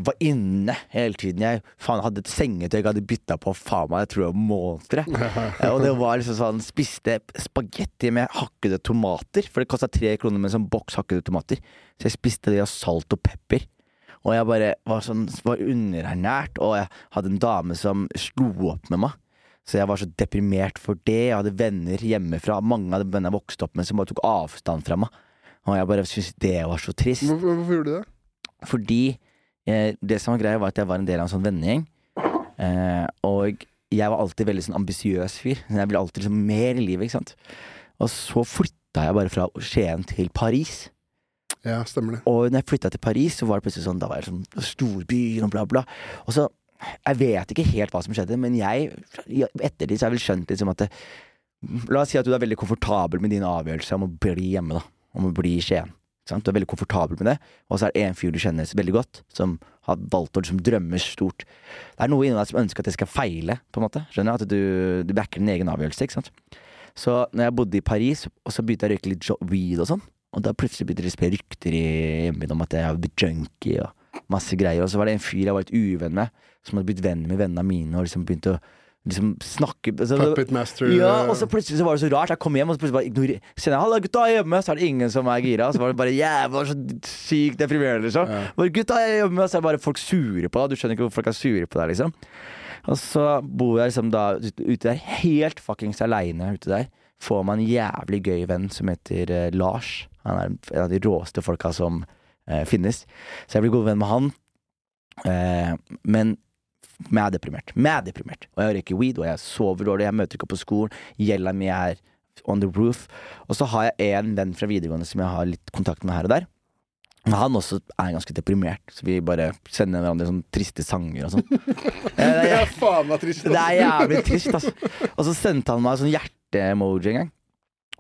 Var inne hele tiden. Jeg faen, hadde et sengetøy jeg hadde bytta på faen meg, jeg tror jeg var måneder. og det var liksom sånn Spiste spagetti med hakkede tomater. For det kosta tre kroner med en sånn boks hakkede tomater. Så jeg spiste det av salt og pepper. Og jeg bare var sånn var underernært, og jeg hadde en dame som slo opp med meg. Så jeg var så deprimert for det. Jeg hadde venner hjemmefra, mange av de vennene jeg vokste opp med, som bare tok avstand fra meg. Og jeg bare syntes det var så trist. Hvorfor, hvorfor gjorde du det? Fordi eh, det som var greia, var at jeg var en del av en sånn vennegjeng. Eh, og jeg var alltid veldig sånn ambisiøs fyr. Jeg ville alltid liksom mer i livet, ikke sant. Og så flytta jeg bare fra Skien til Paris. Ja, stemmer det. Og når jeg flytta til Paris, så var det plutselig sånn Da var jeg sånn storbyen og bla, bla. Og så Jeg vet ikke helt hva som skjedde, men jeg etter det så har jeg vel skjønt liksom at det, La oss si at du er veldig komfortabel med din avgjørelse om å bli hjemme, da. Om å bli i Skien. Du er veldig komfortabel med det, og så er det en fyr du kjenner veldig godt, som har valgt å liksom drømme stort. Det er noe inni deg som ønsker at det skal feile, på en måte. Skjønner du? At du, du backer din egen avgjørelse, ikke sant. Så når jeg bodde i Paris, og så begynte jeg å røyke litt weed og sånn, og da plutselig begynte det å spre rykter i mitt om at jeg hadde blitt junkie og masse greier. Og så var det en fyr jeg var litt uvenn med, som hadde blitt venn med vennene mine, og liksom begynte å liksom snakke altså, Puppet master. ja, og så plutselig så var det så rart. Jeg kom hjem og så plutselig bare ignorer jeg, jeg 'Halla, gutta er hjemme', så er det ingen som er gira. Så var det bare jævla så sykt deprimerende, liksom. Ja. Bare 'Gutta er hjemme', så er det bare folk sure på deg. Du skjønner ikke hvorfor folk er sure på deg, liksom. Og så bor jeg liksom da ute der, helt fuckings aleine ute der. Får meg en jævlig gøy venn som heter uh, Lars. Han er en av de råeste folka som eh, finnes. Så jeg blir god venn med han. Eh, men er deprimert. Jeg er deprimert. Og jeg røyker weed, og jeg sover dårlig, jeg møter ikke opp på skolen. Gjelda mi er on the roof. Og så har jeg en venn fra videregående som jeg har litt kontakt med her og der. Men han også er ganske deprimert, så vi bare sender hverandre sånn triste sanger og sånn. Eh, det, er faen meg trist. det er jævlig trist, altså. Og så sendte han meg sånn hjerte-emoji en gang.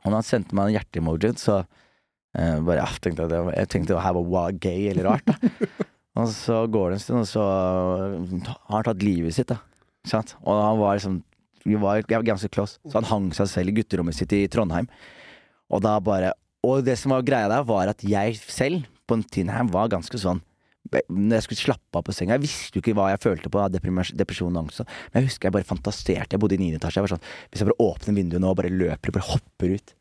Og når han sendte meg en hjerte-emoji, så eh, bare, ja, tenkte jeg, det var, jeg tenkte det her var gay eller rart. da Og så går det en stund, og så har han tatt livet sitt. da sant? Og han var liksom Vi var jeg var ganske close, så han hang seg selv i gutterommet sitt i Trondheim. Og da bare Og det som var greia der, var at jeg selv på den tiden her var ganske sånn når jeg skulle slappe av på senga Jeg visste jo ikke hva jeg følte på depresjon og angst. sånn. Men jeg husker jeg bare fantaserte. Jeg bodde i niende etasje. Jeg var sånn, Hvis jeg bare åpner vinduet nå og bare løper, bare hopper ut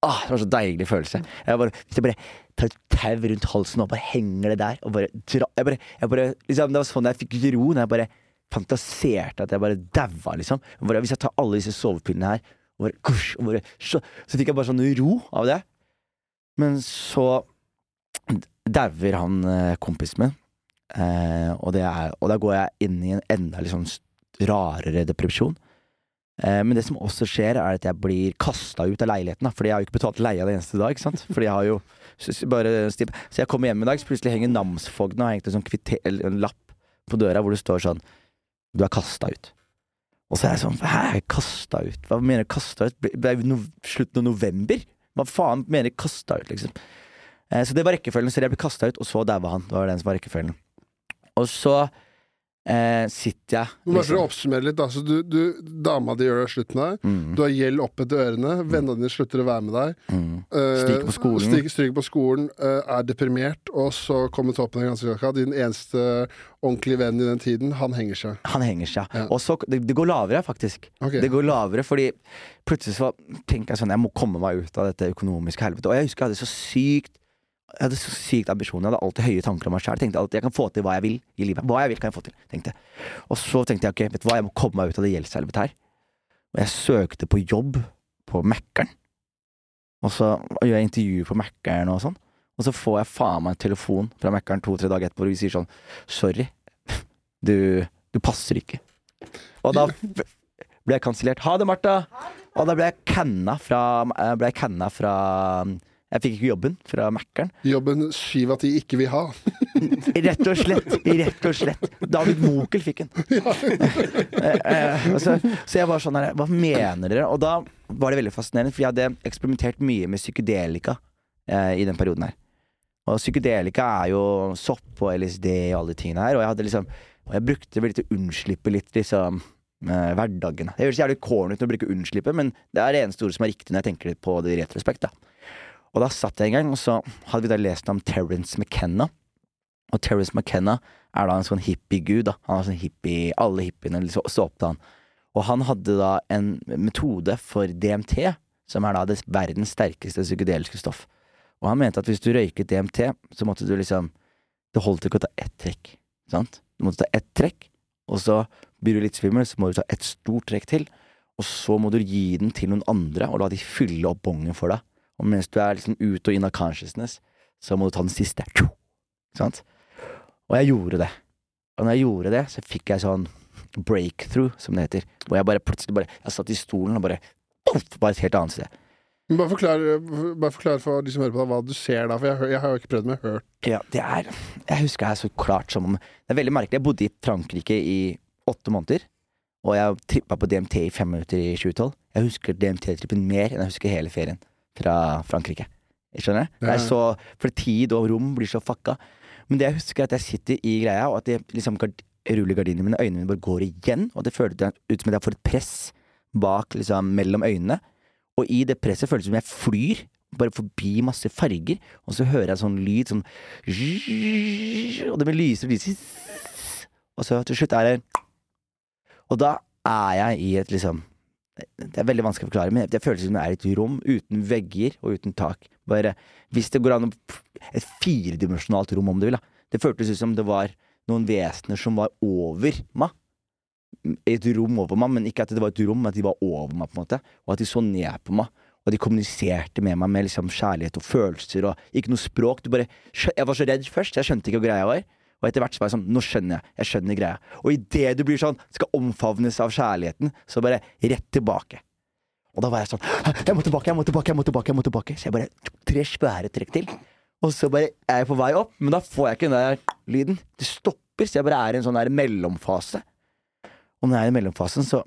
Ah, det var så deilig følelse. Jeg bare, hvis jeg bare tar et tau rundt halsen og bare henger det der og bare dra jeg bare, jeg bare, liksom, Det var sånn jeg fikk ro når jeg bare fantaserte at jeg bare daua, liksom. Bare, hvis jeg tar alle disse sovepillene her og bare, kush, og bare så, så fikk jeg bare sånn ro av det. Men så dauer han eh, kompisen min, eh, og, og da går jeg inn i en enda sånn rarere depresjon. Eh, men det som også skjer, er at jeg blir kasta ut av leiligheten. Fordi jeg har jo ikke betalt leia det eneste dag. ikke sant? Fordi jeg har jo bare. Så jeg kommer hjem i dag, så plutselig henger namsfogden og har hengt en sånn en lapp på døra hvor det står sånn Du er kasta ut. Og så er jeg sånn Hæ, kasta ut? Hva mener du kasta ut? Det er jo no slutten av november? Hva faen mener du kasta ut, liksom? Eh, så det var rekkefølgen. Så jeg ble kasta ut, og så daua han. Det var den som var rekkefølgen. Og så eh, sitter jeg liksom. Bare for å oppsummere litt, da. Så du, du, dama di gjør deg slutt med deg. Mm, Du har gjeld opp etter ørene. Vennene dine slutter å være med deg. mm. eh, Stryker på skolen. Stryker, stryker på skolen, eh, er deprimert, og så kommer toppen av granskingskaka. Din eneste ordentlige venn i den tiden, han henger seg. Han henger seg. Ja. Og så det, det går lavere, faktisk. Okay. Det går lavere, fordi plutselig så tenker jeg sånn Jeg må komme meg ut av dette økonomiske helvetet. Og jeg husker jeg hadde så sykt Jeg hadde så sykt ambisjoner. Jeg hadde alltid høye tanker om meg sjøl. Tenkte at jeg kan få til hva jeg vil i livet. Hva jeg vil, kan jeg få til. Tenkte. jeg. Og så tenkte jeg ok, vet du hva, jeg må komme meg ut av det gjeldshelvetet her. Og jeg søkte på jobb på Mækkern. Og så gjør jeg intervju på Mækkern og sånn. Og så får jeg faen meg en telefon fra Mækkern to-tre dager etterpå hvor de sier sånn Sorry, du, du passer ikke. Og da ble jeg kansellert. Ha det, Martha! Og da ble jeg canna fra, eh, ble jeg canna fra Jeg fikk ikke jobben fra Mækkern. Jobben syv av ti ikke vil ha. Rett og slett. Rett og slett. David Mokel fikk den. Eh, eh, så, så jeg var sånn her Hva mener dere? Og da var det veldig fascinerende, for jeg hadde eksperimentert mye med psykedelika eh, i den perioden her. Og psykedelika er jo sopp og LSD og alle de tingene her, og jeg hadde liksom Og jeg brukte det vel til å unnslippe litt liksom eh, hverdagen. Det høres jævlig corny ut når bruke unnslippe, men det er det eneste ordet som er riktig når jeg tenker på det i retrospekt. da. Og da satt jeg en gang, og så hadde vi da lest om Terence McKenna. Og Terence McKenna er da en sånn hippie-gud. da. Han er sånn hippie, Alle hippiene så, så opp til han. Og han hadde da en metode for DMT, som er da det verdens sterkeste psykedeliske stoff. Og han mente at hvis du røyket DMT, så måtte du liksom Det holdt ikke å ta ett trekk. Sant? Du måtte ta ett trekk, og så blir du litt svimmel, så må du ta et stort trekk til. Og så må du gi den til noen andre, og la de fylle opp bongen for deg. Og mens du er liksom ut og inn av consciousness, så må du ta den siste. Sant? Og jeg gjorde det. Og når jeg gjorde det, så fikk jeg sånn breakthrough, som det heter. Hvor jeg bare plutselig bare Jeg satt i stolen og bare poff, Bare et helt annet sted. Men Bare forklar, bare forklar for de som hører på deg, hva du ser da. For jeg, jeg har jo ikke prøvd, men jeg har hørt. Ja, det er Jeg husker det er så klart som om Det er veldig merkelig. Jeg bodde i Frankrike i åtte måneder. Og jeg trippa på DMT i fem minutter i 2012. Jeg husker DMT-trippen mer enn jeg husker hele ferien fra Frankrike. Skjønner? Det Ja. er så For tid og rom blir så fucka. Men det jeg husker, er at jeg sitter i greia, og at jeg liksom gard, ruller gardinene mine, øynene mine bare går igjen. Og det føles ut som at jeg får et press bak, liksom, mellom øynene. Og i det presset føles det som jeg flyr bare forbi masse farger, og så hører jeg sånn lyd sånn Og det blir lysere og lysere. Og så til slutt er det Og da er jeg i et liksom Det er veldig vanskelig å forklare, men jeg føler som det er et rom uten vegger og uten tak. Bare Hvis det går an å Et firedimensjonalt rom, om du vil. da Det føltes ut som det var noen vesener som var over meg. Et rom over meg, men ikke at det var et rom, men at de var over meg, på en måte. Og at de så ned på meg. Og de kommuniserte med meg med liksom kjærlighet og følelser og ikke noe språk. Bare, jeg var så redd først, jeg skjønte ikke hva greia var. Og etter hvert så var jeg sånn, nå skjønner jeg. Jeg skjønner greia. Og idet du blir sånn, skal omfavnes av kjærligheten, så bare rett tilbake. Og da var jeg sånn Jeg må tilbake, jeg må tilbake, jeg må tilbake. jeg må tilbake Så jeg bare tre svære trekk til. Og så bare er jeg på vei opp, men da får jeg ikke den der lyden. Det stopper, så jeg bare er i en sånn der mellomfase. Og når jeg er i mellomfasen, så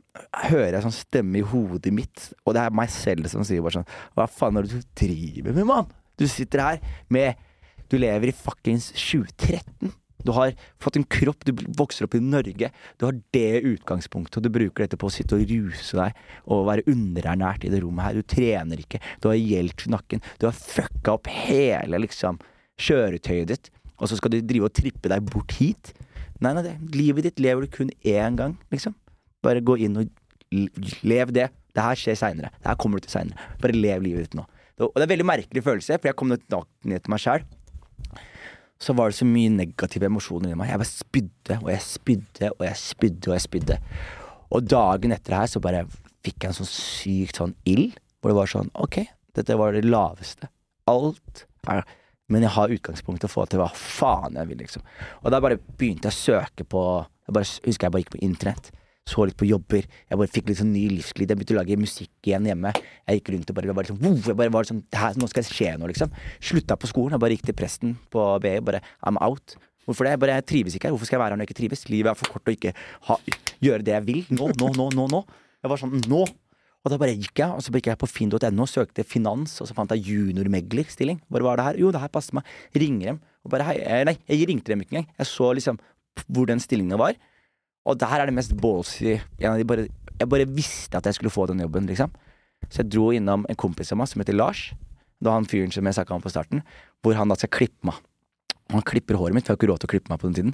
hører jeg sånn stemme i hodet mitt, og det er meg selv som sier bare sånn Hva faen er det du driver med, mann? Du sitter her med Du lever i fuckings 2013. Du har fått en kropp, du vokser opp i Norge. Du har det utgangspunktet, og du bruker dette på å sitte og ruse deg og være underernært i det rommet her. Du trener ikke, du har hjelp i nakken. Du har fucka opp hele liksom kjøretøyet ditt, og så skal du drive og trippe deg bort hit. Nei, nei, det. livet ditt lever du kun én gang, liksom. Bare gå inn og lev det. Det her skjer seinere. Det her kommer du til seinere. Bare lev livet ditt nå. Og det er en veldig merkelig følelse, for jeg kom ned til meg sjæl. Så var det så mye negative emosjoner i meg. Jeg bare spydde og jeg spydde og jeg spydde og jeg spydde. Og dagen etter her så bare fikk jeg en sånn sykt sånn ild, hvor det var sånn Ok, dette var det laveste. Alt er Men jeg har utgangspunktet å få til hva faen jeg vil, liksom. Og da bare begynte jeg å søke på Jeg bare husker jeg bare gikk på internett. Så litt på jobber. Jeg bare fikk litt sånn ny livsglid. Jeg begynte å lage musikk igjen hjemme. Jeg gikk rundt og bare, bare liksom, jeg bare var sånn her, Nå skal det skje noe, liksom. Slutta på skolen. Jeg bare gikk til presten på BI. Bare I'm out. Hvorfor det? Jeg bare jeg trives ikke her. Hvorfor skal jeg være her når jeg ikke trives? Livet er for kort å ikke ha, gjøre det jeg vil. Nå, nå, nå, nå, nå. Jeg var sånn nå. Og da bare gikk jeg, og så gikk jeg på finn.no, søkte finans, og så fant jeg juniormeglerstilling. Bare hva er det her? Jo, det her passer meg. Ringer dem. Og bare hei, eh, nei, jeg ringte dem ikke engang. Jeg så liksom hvor den stillingen var. Og det her er det mest ballsy Jeg bare, Jeg bare visste at jeg skulle få den jobben, liksom. Så jeg dro innom en kompis av meg som heter Lars. Det var han fyren som jeg snakka om på starten. Hvor han da skal klippe meg. Og han klipper håret mitt, for jeg har ikke råd til å klippe meg på den tiden.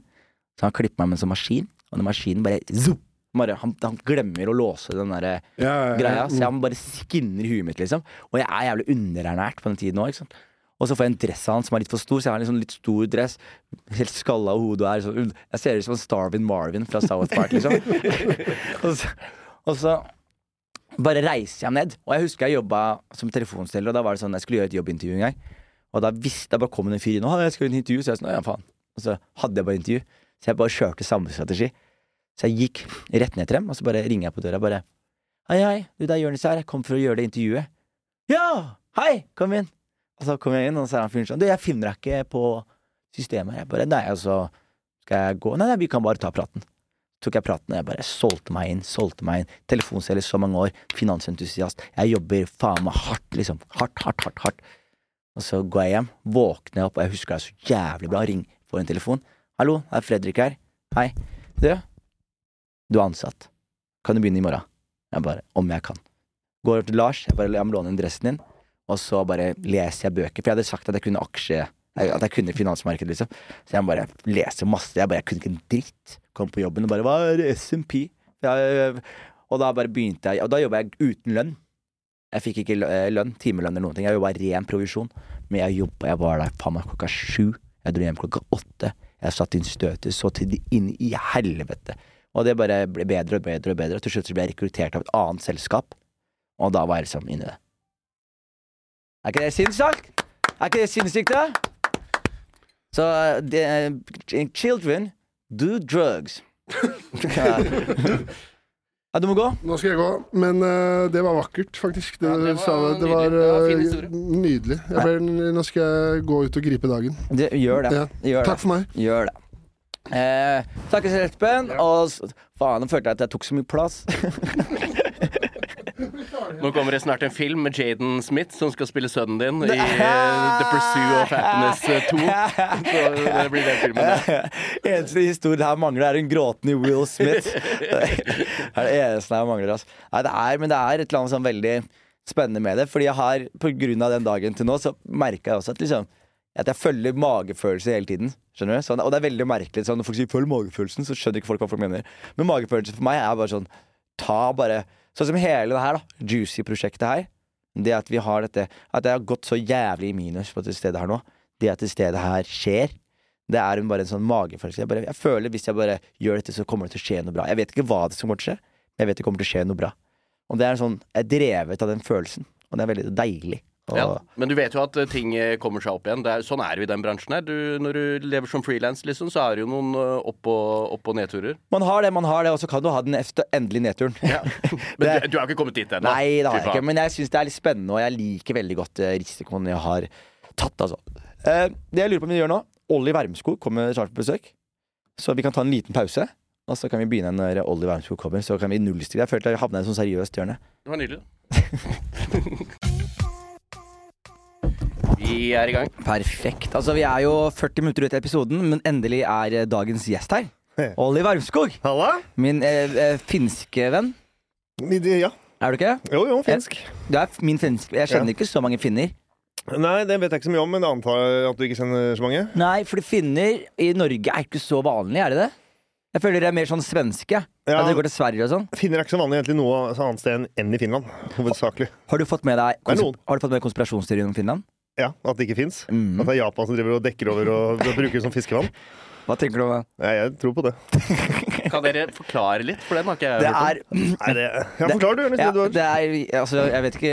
Så han klipper meg med en sånn maskin, og den maskinen bare, zoop, bare han, han glemmer å låse den der Ja, ja, ja. greia, så han bare skinner huet mitt, liksom. Og jeg er jævlig underernært på den tiden òg, ikke sant. Og så får jeg en dress av han som er litt for stor, så jeg har en liksom litt stor dress. Helt skalla av hodet og er sånn Jeg ser ut som Starvin Marvin fra South Park, liksom. og, så, og så bare reiser jeg ned. Og jeg husker jeg jobba som telefonsteller, og da var det sånn jeg skulle gjøre et jobbintervju en gang. Og da visste jeg bare kom en fyr inn og jeg skal gjøre et intervju, så jeg sånn, ja faen. Og så hadde jeg bare intervju. Så jeg bare kjørte samme strategi. Så jeg gikk rett ned til dem, og så bare ringer jeg på døra bare Hei, hei, du det er Jonis her, jeg kom for å gjøre det intervjuet. Ja! Hei, kom inn. Og så kom jeg inn, og så er han fyren sånn Du, jeg finner deg ikke på systemet. Jeg bare Nei, altså skal jeg gå. Nei, nei, vi kan bare ta praten. Så tok jeg praten, og jeg bare solgte meg inn, solgte meg inn. Telefonselger så mange år, finansentusiast. Jeg jobber faen meg hardt, liksom. Hardt, hardt, hardt, hardt. Og så går jeg hjem, våkner jeg opp, og jeg husker det er så jævlig bra. Ring, får en telefon. Hallo, det er Fredrik her. Hei. Du, du er ansatt. Kan du begynne i morgen? Jeg bare Om jeg kan. Går over til Lars, jeg bare jeg må låne dressen din, og så bare leser jeg bøker. For jeg hadde sagt at jeg kunne aksje At jeg kunne finansmarkedet, liksom. Så jeg bare leser masse. Jeg bare Jeg kunne ikke en dritt. Kom på jobben og bare Hva er SMP? Og da bare begynte jeg Og da jobba jeg uten lønn. Jeg fikk ikke eh, lønn, timelønn eller noen ting. Jeg jobba ren provisjon. Men jeg jobba, jeg var der faen meg klokka sju. Jeg dro hjem klokka åtte. Jeg satt inn støtet så til inn i helvete. Og det bare ble bedre og bedre og bedre. Og til slutt så ble jeg rekruttert av et annet selskap. Og da var jeg liksom inni det. Er ikke det sinnssykt? Er ikke det sinnssykt, da? Så uh, children do drugs. ja, du må gå. Nå skal jeg gå, men uh, det var vakkert, faktisk. Det, Ja, det var sa det. det var nydelig. Det var eh, nydelig. Jeg ble, nå skal jeg gå ut og gripe dagen. Det, gjør det. Ja. Gjør det. Takk for meg. Gjør det. Eh, takkes Espen. Og faen, nå følte jeg at jeg tok så mye plass. Nå kommer det snart en film med Jaden Smith som skal spille sønnen din i eh, The Pursue of Happiness eh, 2. Så det blir den filmen. det. eneste historien her mangler, er en gråtende Will Smith. Det er det eneste her mangler. Altså. Nei, det er, men det er et eller annet sånn veldig spennende med det. Fordi jeg har, på grunn av den dagen til nå, så merka jeg også at liksom at jeg følger magefølelse hele tiden. Skjønner du? Sånn, og det er veldig merkelig. Sånn, når folk sier 'følg magefølelsen', så skjønner ikke folk hva folk mener. Men magefølelse for meg er bare sånn Ta bare Sånn som hele det her, da. Juicy-prosjektet her. Det at vi har dette At jeg har gått så jævlig i minus på dette stedet her nå. Det at det stedet her skjer. Det er bare en sånn magefølelse. Jeg, bare, jeg føler hvis jeg bare gjør dette, så kommer det til å skje noe bra. Jeg vet ikke hva det som kommer til å skje, men jeg vet det kommer til å skje noe bra. Og det er sånn, Jeg er drevet av den følelsen, og det er veldig deilig. Og, Ja, men du vet jo at eh, ting eh, kommer seg opp igjen. Det er, sånn er det jo i den bransjen her. Du, når du lever som frilans, liksom, så er det jo noen eh, opp- og, opp- og nedturer. Man har det, man har det, og så kan du ha den endelige nedturen. Ja. Men Det- du, du har ikke kommet dit ennå? Nei, det har jeg ikke, men jeg syns det er litt spennende, og jeg liker veldig godt risikoen jeg har tatt, altså. Eh, det jeg lurer på om vi gjør nå Olli Wermskog kommer snart på besøk, så vi kan ta en liten pause. Og så kan vi begynne når Olli Wermskog kommer. Så kan vi nullstille. Jeg følte jeg havna i et sånn seriøst hjørne. Det var nydelig. Vi er i gang. Perfekt. Altså, vi er jo 40 minutter ut i episoden, men endelig er eh, dagens gjest her. Olli Varmskog Halla? Min eh, eh, finske venn. Ja. Er du ikke? Jo, jo, finsk. Du er min finsk. Jeg kjenner Ja. ikke så mange finner. Nei, det vet jeg ikke så mye om, men jeg antar at du ikke kjenner så mange. Nei, for finner i Norge er ikke så vanlig, er det det? Jeg føler det er mer sånn svenske. Ja. At går til Sverige og sånn. Finner er ikke så vanlig egentlig noe annet sted enn i Finland. Hovedsakelig. Har du fått med deg konsp noen. Har du fått med konspirasjonsteorien om Finland? Ja, At det ikke fins. Mm. At det er Japan som driver og dekker over og, og bruker det som fiskevann. Hva tenker du om det? Ja, jeg tror på det. Kan dere forklare litt? For den har ikke jeg Det hørt om. er Nei, det Ja, forklar du, Ernest. ja, det det er Altså, jeg vet ikke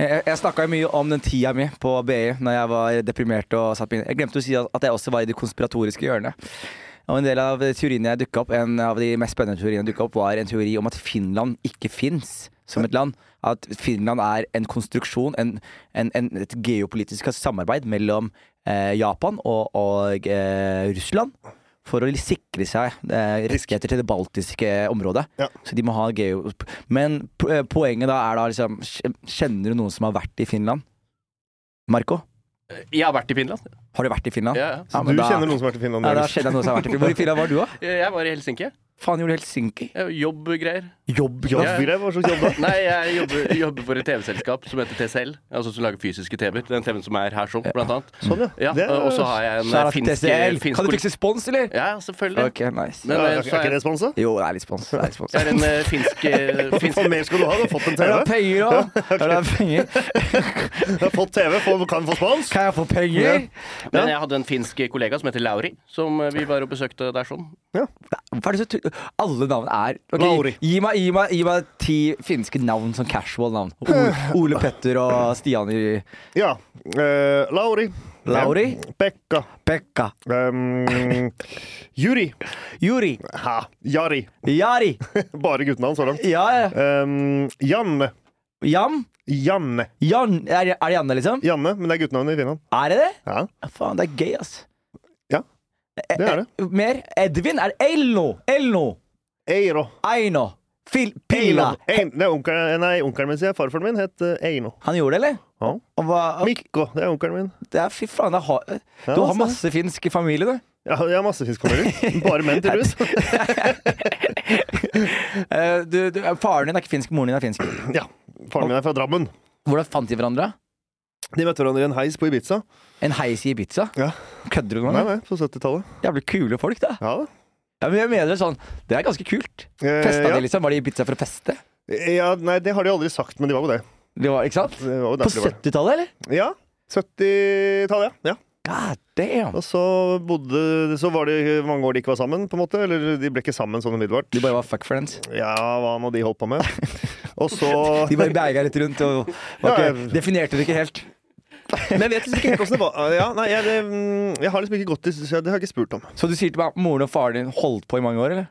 Jeg, jeg snakka mye om den tida mi på BI Når jeg var deprimert og satt meg. Jeg glemte å si at jeg også var i det konspiratoriske hjørnet. Og en del av teoriene jeg dukka opp En av de mest spennende teoriene jeg dukket opp var en teori om at Finland ikke fins som et land. At Finland er en konstruksjon, en, en, en, et geopolitisk samarbeid mellom eh, Japan og, og eh, Russland. For å sikre seg eh, rettigheter til det baltiske området. Ja. Så de må ha geo... Men eh, poenget da er da liksom Kjenner du noen som har vært i Finland? Marco? Jeg har vært i Finland. Har du vært i Finland? Ja, ja. Ja, Du da- kjenner noen som har vært i Finland? Ja, da kjenner jeg noen som har vært i Finland. Hvor i Finland var du, da? Jeg var i Helsinki. Faen, gjorde du Helsinki? Jobbgreier. Jobb, Jobb, Hva slags jobb da? Nei, jeg jobber, jobber for et TV-selskap som heter TCL. Altså som lager fysiske TV-er. Den TV-en som er her sånn, blant annet. Sånn, ja. Ja, og så har jeg en Kjære, finsk, TCL. finsk Kan du fikse spons, eller? Ja, selvfølgelig. Ok, nice. Men Ja, eh, er, så er ikke det spons, da? Jo, det er litt spons. Det er litt spons. så er en uh, finsk, uh, finsk Hva mer skal du ha? Du har fått en tv penger òg? Det penger? Du har fått TV, får, kan få spons. Kan jeg få penger? Men jeg hadde en finsk kollega som heter Lauri, som vi var og besøkte der sånn. Hva er det så Alle navn er okay, Lauri. gi, meg, gi, meg, gi meg ti finske navn, som casual navn. Ole, Petter og Stian i Ja. Uh, Lauri. Lauri? Ja. Pekka. Pekka. Um, Juri. Juri. Ha. Jari. Jari. Bare guttenavn så langt. Ja, ja. Um, Janne. Jam. Janne. Jan. Er, er det Janne, liksom? Janne, men det er guttenavn i Finland. Er det det? Ja, Faen, det er gøy, ass. Ja, det er det. Eh, Mer? Edvin? Er Elno? Elno? Eiro. Eino. Fil Pila? Eino. det er onkelen, nei, onkelen min, sier jeg. Farfaren min het eh, Eino. Han gjorde det, eller? Ja. Hva, Mikko, det er onkelen min. det er, fy faen, det har, Ja, du har altså. masse finsk familie, du. Ja, jeg har masse finsk familie. Bare menn, tydeligvis. Eh, du, du, faren din er ikke finsk, moren din er finsk. Ja. Faren min er fra Drammen. Hvordan fant de hverandre? De møtte hverandre i en heis på Ibiza. En heis i Ibiza? Ja. Kødder du Nei, med meg? nei, på 70-tallet. Jævlig kule folk, da. Ja da. Ja, men jeg mener sånn Det er ganske kult. Eh, Festa ja. de, liksom? Var de i Ibiza for å feste? ja, nei, det har de aldri sagt, men de var jo det. De var, ikke sant? var På derfor de var. 70-tallet, eller? Ja. 70-tallet, ja. ja. God damn! Og så bodde Så var det mange år de ikke var sammen, på en måte. Eller de ble ikke sammen sånn umiddelbart. De bare var fuck friends. Ja, hva nå de holdt på med. Og så De bare beiga litt rundt og var Ja, jeg... definerte det ikke helt. Men jeg vet liksom ikke helt hvordan det var. Ja, nei, jeg, det, mm, jeg har liksom ikke gått i så Det har jeg ikke spurt om. Så du sier til meg at moren og faren din holdt på i mange år, eller?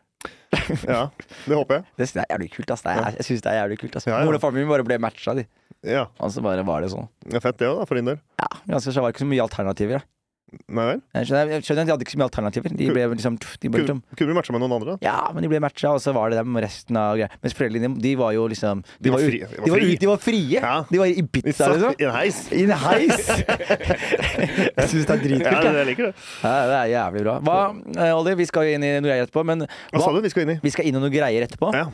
Ja, Det håper jeg. Det jeg er jævlig kult, ass. Det er, jeg synes det er jævlig kult, ass. Ja, ja. Moren og faren min bare ble matcha, de. Ja, Og så bare var det sånn. det er Fett det òg, for din del. Ja, ganske så var det ikke så mye alternativer. Da. Nei vel? Jeg skjønner, jeg skjønner de hadde ikke så mye alternativer. De ble liksom, de ble liksom Kunne, du matcha med noen andre, da? Ja, men de ble matcha, og så var det dem resten av greia. Mens foreldrene de var jo liksom De, var var, fri- de var de var, fri. de var frie. Ja. De var i Ibiza, liksom. I en heis. I en heis! jeg syns det er dritkult. Ja, jeg. liker det. Ja, det er jævlig bra. Hva, eh, Olli, vi skal inn i noe greier etterpå, men Hva sa du vi skal inn i? vi skal inn i noe greier etterpå. Ja.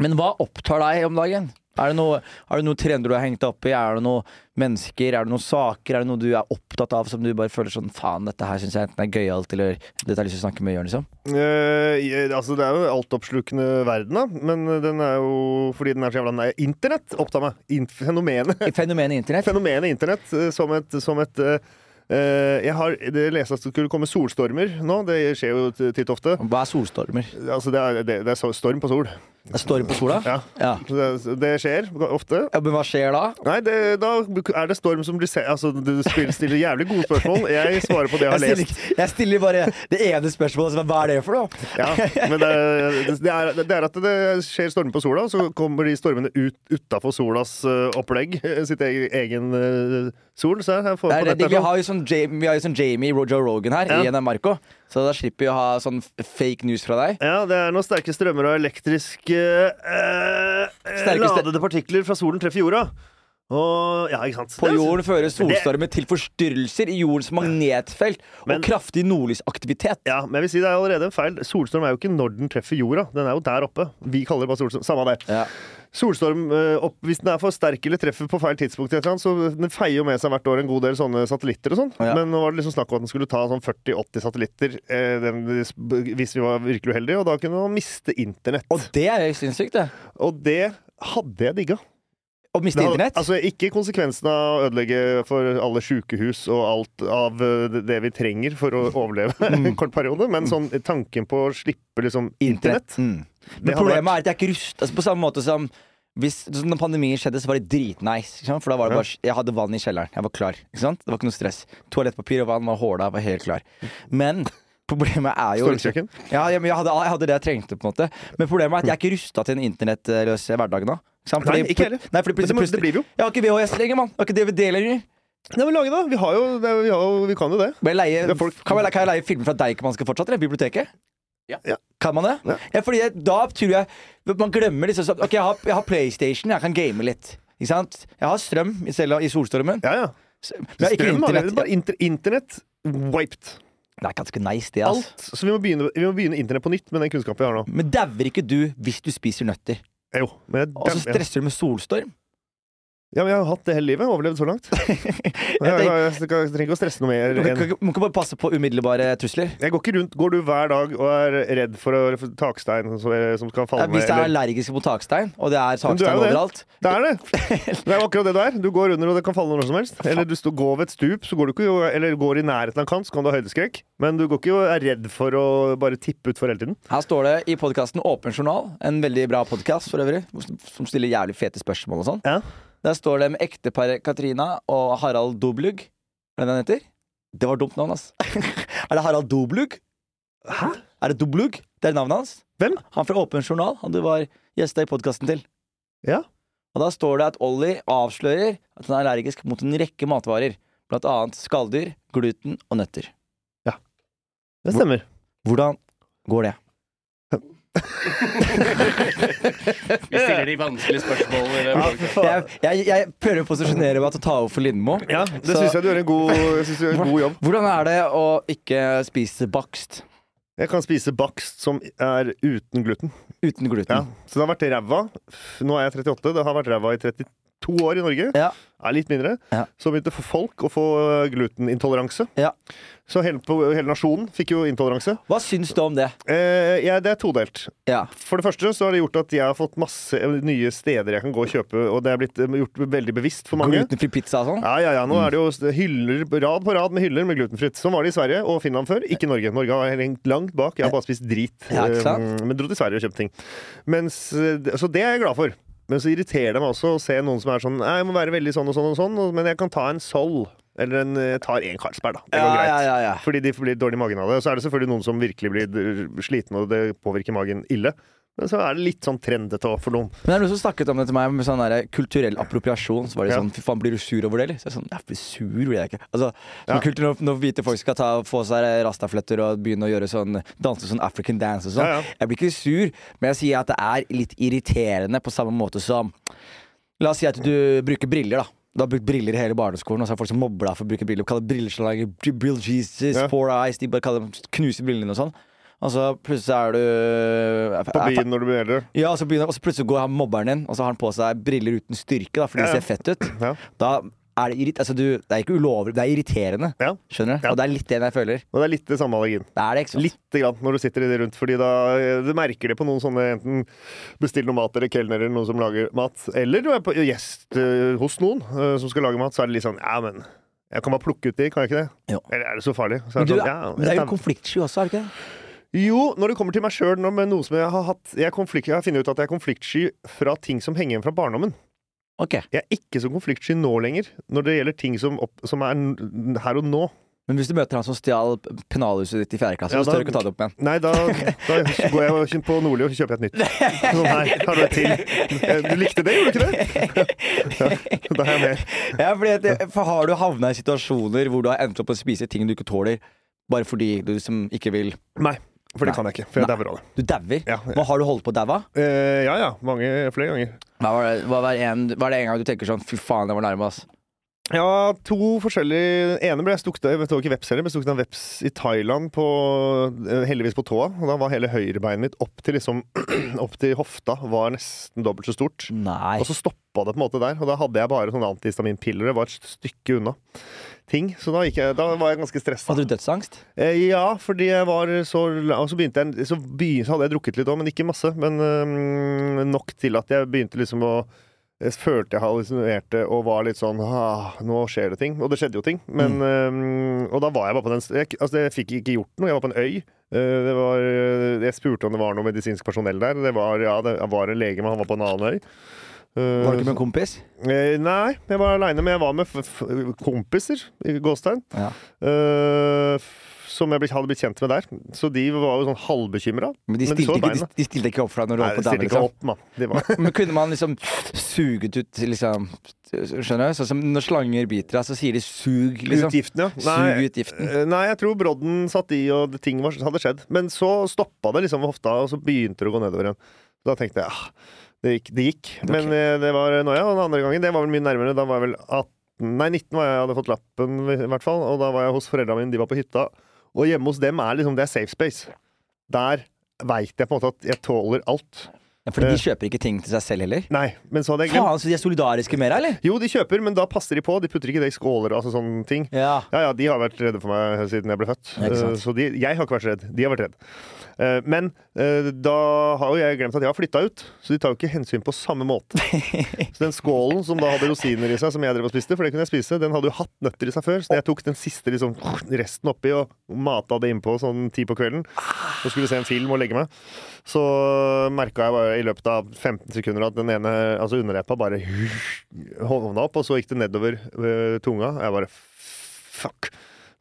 Men hva opptar deg om dagen? Er det noe, er det noe trender du har hengt deg opp i? Er det noen mennesker? Er det noen saker? Er det noe du er opptatt av som du bare føler sånn Faen, dette her syns jeg enten er gøyalt, eller dette har jeg lyst til å snakke med Jørn, liksom? Eh, altså, det er jo altoppslukende verden, da. Men den er jo Fordi den er så jævla nei, Internett opptar meg. In fenomenet. Fenomenet internett? Fenomenet internett eh, som et, som et eh, eh, Jeg har det leste at det skulle komme solstormer nå. Det skjer jo titt ofte. Hva er solstormer? Altså, det er, det, det er storm på sol. Det er storm på sola? Ja. Ja. Det, det skjer ofte. Ja, Men hva skjer da? Nei, det, da er det storm som blir se... Altså, du stiller jævlig gode spørsmål. Jeg svarer på det jeg har Jeg stiller, lest. jeg stiller bare det ene spørsmålet. som er, Hva er det for noe? Ja, men det, det, er, det er at det skjer stormer på sola, så kommer de stormene ut utafor solas eh, opplegg. Sitt egen, egen eh, sol. Se her. Få Det på er det, vi, sånn. har jo sånn Jamie, vi har jo sånn Jamie Roger Rogan her Ja. i NRK. Marco, så da slipper vi å ha sånn fake news fra deg. Ja, det er noen sterke strømmer og elektriske øh, Sterke ladede partikler fra solen treffer jorda. Og Ja. På jorden fører solstormer til forstyrrelser i jordens magnetfelt Men- og kraftig nordlysaktivitet. Ja, men jeg vil si det er allerede en feil. Solstorm er jo ikke når den treffer jorda. Den er jo der oppe. Vi kaller det bare solstorm. Samme det. Ja. Solstorm, eh, opp, hvis den er for sterk eller treffer på feil tidspunkt, eller annet, så den feier jo med seg hvert år en god del sånne satellitter og sånn. Ja. Men nå var det liksom snakk om at den skulle ta sånn 40-80 satellitter eh, den, hvis vi var virkelig uheldige, og da kunne man miste internett. Og det er jo sinnssykt, det. Og det hadde jeg digga. Å miste internett. Altså, ikke konsekvensen av å ødelegge for alle sjukehus og alt av eh, det- vi trenger for å overleve en kort periode, men sånn tanken på å slippe liksom internett Mm. Men problemet problemet er at jeg er ikke rust altså, På samme måte som hvis, når pandemien skjedde, så var det dritnice. For da var det bare, Jeg hadde vann i kjelleren. Jeg var klar. Det var ikke noe stress. Toalettpapir og vann var håla. Jeg var helt klar. Men problemet er jo Stormkjøkken? Ja, jeg, jeg, hadde, jeg hadde det jeg trengte. på en måte Men problemet er at jeg er ikke rusta til en internettløs hverdag nå. Sant? Nei, Fordi- ikke heller. Nei, fordi plutselig, plutselig, det blir vi jo. Jeg har ikke VHS lenger, mann. Jeg har ikke DVD lenger. Nei, men lage det. Vi har jo vi, har, jo- vi kan jo det. Men leie, Det folk- kan, jeg, kan jeg leie filmer fra Deichmanske fortsatt, eller? Biblioteket? Ja. Ja. Kan man det? Ja. Ja, fordi jeg, da tror jeg Man glemmer liksom sånn Ok, jeg har, jeg har PlayStation, jeg kan game litt. Ikke sant? Jeg har strøm i, selv, i solstormen. Ja, ja. Men jeg har ikke internett. bare inter, internett wiped. Det er ganske nice, det. Altså. Alt. Så vi må, begynne, vi må begynne internett på nytt med den kunnskapen vi har nå. Men dauer ikke du hvis du spiser nøtter? Jo, men Og så stresser du med solstorm? Ja, men jeg har hatt det hele livet. Overlevd så langt. Jeg, jeg, jeg, jeg, trenger ikke å stresse noe mer. Du må, må ikke bare passe på umiddelbare trusler. Jeg går ikke rundt, Går du hver dag og er redd for, å, for takstein som, som skal falle Ja, hvis du er allergisk mot takstein, og det er takstein det. overalt Det er det! Det er akkurat det det er. Du går under, og det kan falle når som helst. Eller du står, går ved et stup, så går du ikke eller går i nærheten av en kant, så kan du ha høydeskrekk. Men du går ikke og er redd for å bare tippe utfor hele tiden. Her står det i podkasten Åpen journal, en veldig bra podkast for øvrig, som stiller jævlig fete spørsmål og sånn. Ja. Der står det med ekteparet Katrina og Harald Doblug. Er det det han heter? Det var dumt navn, ass. er det Harald Doblug? Hæ? Er det Doblug? Det er navnet hans. Hvem? Han fra Åpen journal. Han du var gjesta i podkasten til. Ja. Og da står det at Ollie avslører at han er allergisk mot en rekke matvarer. Blant annet skalldyr, gluten og nøtter. Ja. Det stemmer. Hvordan går det? Vi stiller de vanskelige spørsmålene. Jeg, jeg, jeg prøver å posisjonere meg til å ta over for Lindmo. Ja, det syns jeg du gjør en god, gjør en god jobb. Hvordan er det å ikke spise bakst Jeg kan spise bakst som er uten gluten. uten gluten? Ja. Så det har vært ræva. Nå er jeg 38, det har vært ræva i 32 år i Norge. Ja. Er litt mindre. Ja. Så begynte folk å få glutenintoleranse. Ja. Så hele, hele nasjonen fikk jo intoleranse. Hva syns du om det? Eh, ja, det er todelt. Ja. For det første så har det gjort at jeg har fått masse nye steder jeg kan gå og kjøpe, og det er blitt eh, gjort veldig bevisst for mange. Glutenfri pizza og sånn? Ja, ja, ja. Nå er det jo hyller, rad på rad med hyller med glutenfritt. Sånn var det i Sverige og Finland før, ikke Norge. Norge har hengt langt bak. Jeg har bare spist drit. Eh, Men dro til Sverige og kjøpte ting. Mens, eh, så det er jeg glad for. Men så irriterer det meg også å se noen som er sånn jeg må være veldig sånn og sånn og sånn, men jeg kan ta en Sol. Eller en, jeg tar en Carlsberg, da. Det går Ja, greit. ja, ja. Fordi de blir dårlig i magen av det. Så er det selvfølgelig noen som virkelig blir sliten, slitne, og det påvirker magen ille. Men så er det litt sånn trendete òg for noen. Men det er noen som snakket om det til meg med sånn der kulturell appropriasjon. Så var de Ja. sånn Fy faen, blir du sur over det, eller? Så jeg sånn Jeg blir sur, blir jeg ikke. Altså, Ja. kultur, når, når hvite folk skal ta, få seg rastafletter og begynne å gjøre sånn danse sånn African dance og sånn. Ja. Jeg blir ikke sur, men jeg sier at det er litt irriterende på samme måte som La oss si at du bruker briller, da. Du har brukt briller i hele barneskolen, og så er folk som mobber deg for å bruke briller. Kaller brilleslager Brill Jesus. Four Eyes. De bare kaller knuser brillene og sånn. Og så plutselig er du På byen når du blir eldre. ja, og så, begynner, og så plutselig går han mobberen din, og så har han på seg briller uten styrke, da, fordi Ja, det ser fett ut. Ja. Da er det. Altså, du, det er ikke ulovlig, det er irriterende. Ja. Skjønner du? Ja. Og det er litt det jeg føler. Og det er litt det samme allergien. Det er det, ikke sant? Litt grann når du sitter i det rundt, fordi da du merker det på noen sånne enten bestill noe mat eller kelner eller noen som lager mat, eller du er på gjest uh, hos noen uh, som skal lage mat, så er det litt sånn ja, men jeg kan bare plukke ut de, kan jeg ikke det? Jo. Eller er det så farlig? Så Men det, du, sånn, ja, det er jo konfliktsky også, er det ikke det? Jo, når det kommer til meg sjøl, med noe som jeg har hatt Jeg, konflikt, jeg har funnet ut at jeg er konfliktsky fra ting som henger igjen fra barndommen. Ok. Jeg er ikke så konfliktsky nå lenger, når det gjelder ting som, opp, som er her og nå. Men hvis du møter han som stjal pennalhuset ditt i fjerde klasse, Ja, så tør du ikke ta det opp igjen? Nei, da, da går jeg på Nordli og kjøper et nytt. Sånn her, har du et til? Eh, Du likte det, gjorde du ikke det? Ja, da er jeg med. Ja, fordi at, for har du havna i situasjoner hvor du har endt opp å spise ting du ikke tåler, bare fordi du liksom ikke vil Nei, for det Nei. kan jeg ikke. For jeg Nei. dauer av det. Du dauer? Ja, ja. Hva har du holdt på å daue? Eh, ja ja, mange, flere ganger. Hva var det, hva var en, var det en gang du tenker sånn Fy faen, det var nærme, ass. Ja, to forskjellige Den ene ble stukket av, jeg ikke veps heller, men stukket av veps i Thailand, på, eh, heldigvis på tåa. Og da var hele høyrebeinet mitt opp til, liksom, opp til hofta var nesten dobbelt så stort. Nei. Og så stoppa det på en måte der, og da hadde jeg bare sånne antihistaminpiller. Det var et stykke unna ting. Så da, jeg, da var jeg ganske stressa. Hadde du dødsangst? Eh, ja, fordi jeg var så Og så begynte jeg Så, begynte, så hadde jeg drukket litt òg, men ikke masse. Men øh, nok til at jeg begynte liksom å jeg følte jeg hallusinerte og var litt sånn ah, Nå skjer det ting. Og det skjedde jo ting. Men, øhm, og da var jeg bare på den jeg, altså, jeg fikk ikke gjort noe. Jeg var på en øy. Uh, det var, jeg spurte om det var noe medisinsk personell der. Det var, ja, det var en lege, men han var på en annen øy. Uh, Var du ikke med en kompis? Uh, nei, jeg var aleine, men jeg var med kompiser i Gåstein. Ja. Uh, som jeg hadde blitt kjent med der. Så de var jo sånn halvbekymra. Men de Men de stilte, ikke, de, stilte ikke opp for deg når du Nei, holdt på damer? stilte Liksom. opp, mann. Var Men kunne man liksom suget ut liksom Skjønner du? Sånn som når slanger biter deg, så sier de 'sug', liksom. Utgiften, ja. Sug utgiften. eh, nei, jeg tror brodden satt i, og ting var, hadde skjedd. Men så stoppa det liksom ved hofta, og så begynte det å gå nedover igjen. Da tenkte jeg ja, det gikk. Det gikk. Men eh, det var noia. Og den andre gangen, det var vel mye nærmere. Da var jeg vel 18 Nei, 19 var jeg, jeg hadde fått lappen, i hvert fall. Og da var jeg hos foreldrene mine, de var på hytta. Og hjemme hos dem er liksom det er safe space. Der veit jeg på en måte at jeg tåler alt. Ja, fordi de kjøper ikke ting til seg selv heller. Nei, men så hadde jeg glemt Faen, så de er solidariske med deg, eller? Jo, de kjøper, men da passer de på. De putter ikke det i skåler og altså sånne ting. Ja. Ja, ja, de har vært redde for meg siden jeg ble født. Ja. Eh, Så de, jeg har ikke vært redd. De har vært redd. Eh, Men eh, da har jo jeg glemt at jeg har flytta ut, så de tar jo ikke hensyn på samme måte. Så den skålen som da hadde rosiner i seg, som jeg drev og spiste, for det kunne jeg spise, den hadde jo hatt nøtter i seg før, så jeg tok den siste liksom, resten oppi og mata det innpå sånn ti på kvelden. Og skulle se en film og legge meg. Så merka jeg bare i løpet av 15 sekunder at den ene, altså underleppa, bare hovna opp, og så gikk det nedover tunga tunga. Jeg bare fuck.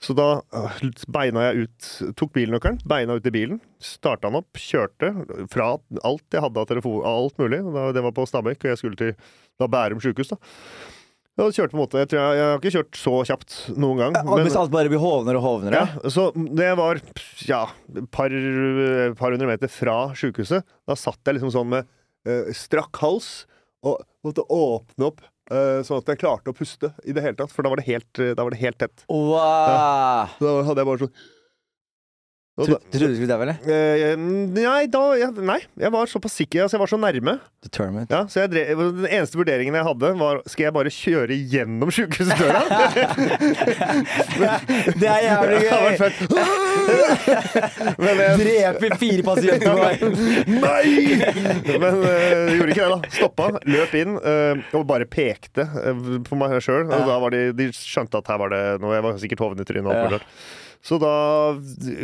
Så da øh, beina jeg ut Tok bilnøkkelen, beina ut i bilen, starta den opp, kjørte fra alt jeg hadde av telefon, alt mulig. Det var på Stabekk, og jeg skulle til da Bærum sjukehus. da. Jeg kjørte på en måte Jeg, tror jeg, jeg har ikke kjørt så kjapt noen gang. Men, hvis alt bare blir hovnere og hovnere. ja, så det var ja, par, par hundre meter fra sjukehuset. Da satt jeg liksom sånn med eh, strakk hals og måtte åpne opp sånn at jeg klarte å puste i det hele tatt. For da var det helt, eh, da var det helt tett. Wow! Ja. da hadde jeg bare sånn Tro- Trodde du skulle daue, eller? eh, Nei, da jeg, Nei, jeg var såpass sikker. Altså, jeg var så nærme. Determined. Ja, så jeg drev, Den eneste vurderingen jeg hadde, var skal jeg bare kjøre gjennom sjukehusdøra. Det er jævlig gøy! fett. Men jeg, Dreper fire pasienter på veien. Nei! Men uh, gjorde ikke det, da. Stoppa, løp inn eh, og bare pekte eh, på meg sjøl. Og da var de, de skjønte at her var det noe. Jeg var sikkert hoven i trynet. og alt mulig rart. Så da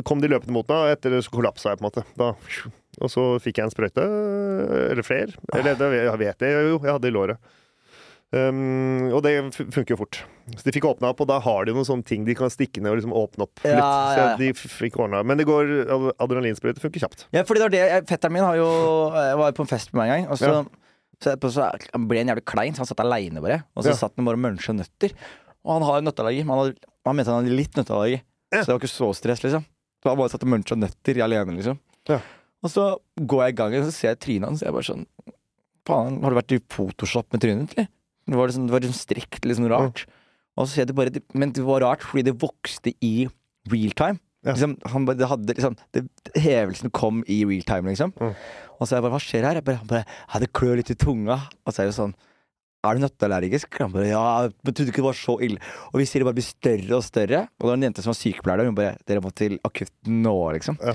kom de løpende mot meg, og etter det så kollapsa jeg. på en måte da, Og så fikk jeg en sprøyte. Eller flere. Eller det jeg vet jeg jo, jeg hadde i låret. Um, og det funker jo fort. Så de fikk åpna opp, og da har de noen sånne ting de kan stikke ned og liksom åpne opp litt. Ja, ja. jeg- de fikk ordna. Men det går adrenalinsprøyte funker kjapt. Ja, fordi det var det Fetteren min har jo, jeg var på en fest med meg en gang, og så, Ja. så, så han ble han jævlig klein, så han satt aleine bare. Og så Ja. satt han bare og muncha nøtter. Og han har nøtteallergi, men han, hadde, han mente han hadde litt nøtteallergi. Så det var ikke så stress, liksom. Det var bare satt og muncha nøtter alene, liksom. Ja. Og så går jeg i gang, og så ser jeg trynet hans, og jeg bare sånn Faen, har du vært i Photoshop med trynet ditt, eller? Det var liksom, det var liksom strekt, sånn rart. Og så ser jeg det bare Men det var rart, fordi det vokste i real time. Ja. Liksom, han det hadde liksom det, Hevelsen kom i real time, liksom. Mm. Og så jeg bare Hva skjer her? Jeg bare, han bare Ja, det klør litt i tunga. Og så er det sånn Er du nøtteallergisk? Bare Ja, men trodde ikke det var så ille. Og vi sier det bare blir større og større. Og det var en jente som var sykepleier der. Hun bare Dere må til akutten nå, liksom. Ja.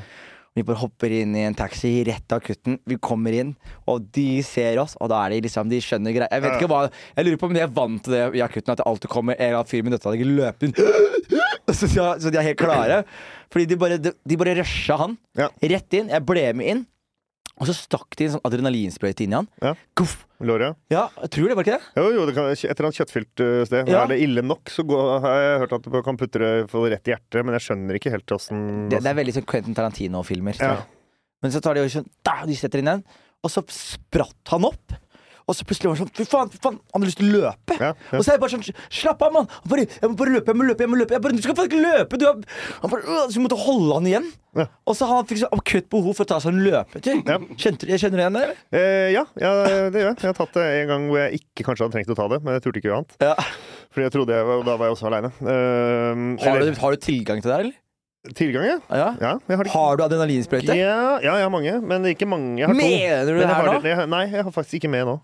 Vi bare hopper inn i en taxi rett til akutten. Vi kommer inn, og de ser oss, og da er de liksom De skjønner greia. Jeg vet ikke hva Jeg lurer på om de er vant til det i akutten, at det alltid kommer en eller annen fyr med nøtteallergi løpende inn. Så de, er, så de er helt klare. Fordi de bare, de, de bare rusha han Ja. rett inn. Jeg ble med inn. Og så stakk de en sånn adrenalinsprøyte inn i han. Ja. Guff. Låret. Ja, jeg tror det, var ikke det? Jo, jo, det kan, et eller annet kjøttfylt uh, sted. Ja. Er det ille nok, så går, har jeg hørt at du kan putte det rett i hjertet, men jeg skjønner ikke helt åssen det? Det er veldig sånn Quentin Tarantino-filmer. Ja. Men så tar de og sånn da, De setter inn den, og så spratt han opp. Og så plutselig var han sånn Fy faen, fy faen, han har lyst til å løpe. Ja, ja. Og så er jeg bare sånn Slapp av, mann! Jeg, jeg må bare løpe, jeg må løpe, jeg må løpe. Jeg bare, du skal faen ikke løpe! Du har Han bare Så vi måtte holde han igjen. Ja. Og så han fikk så akutt behov for å ta seg en løpetur. Ja. Kjente, kjenner du igjen det? Eh, ja, ja, det gjør jeg. Jeg har tatt det en gang hvor jeg ikke kanskje hadde trengt å ta det, men jeg turte ikke annet. Ja. Fordi jeg trodde jeg var, Da var jeg også aleine. Har, du, har du tilgang til det, eller? Tilgang, ja. Ja. ja har. Har du adrenalinsprøyte? ja, ja, jeg har mange, men ikke mange. Jeg har to. Mener du det her nå? det- jeg- Nei, jeg har faktisk ikke med nå.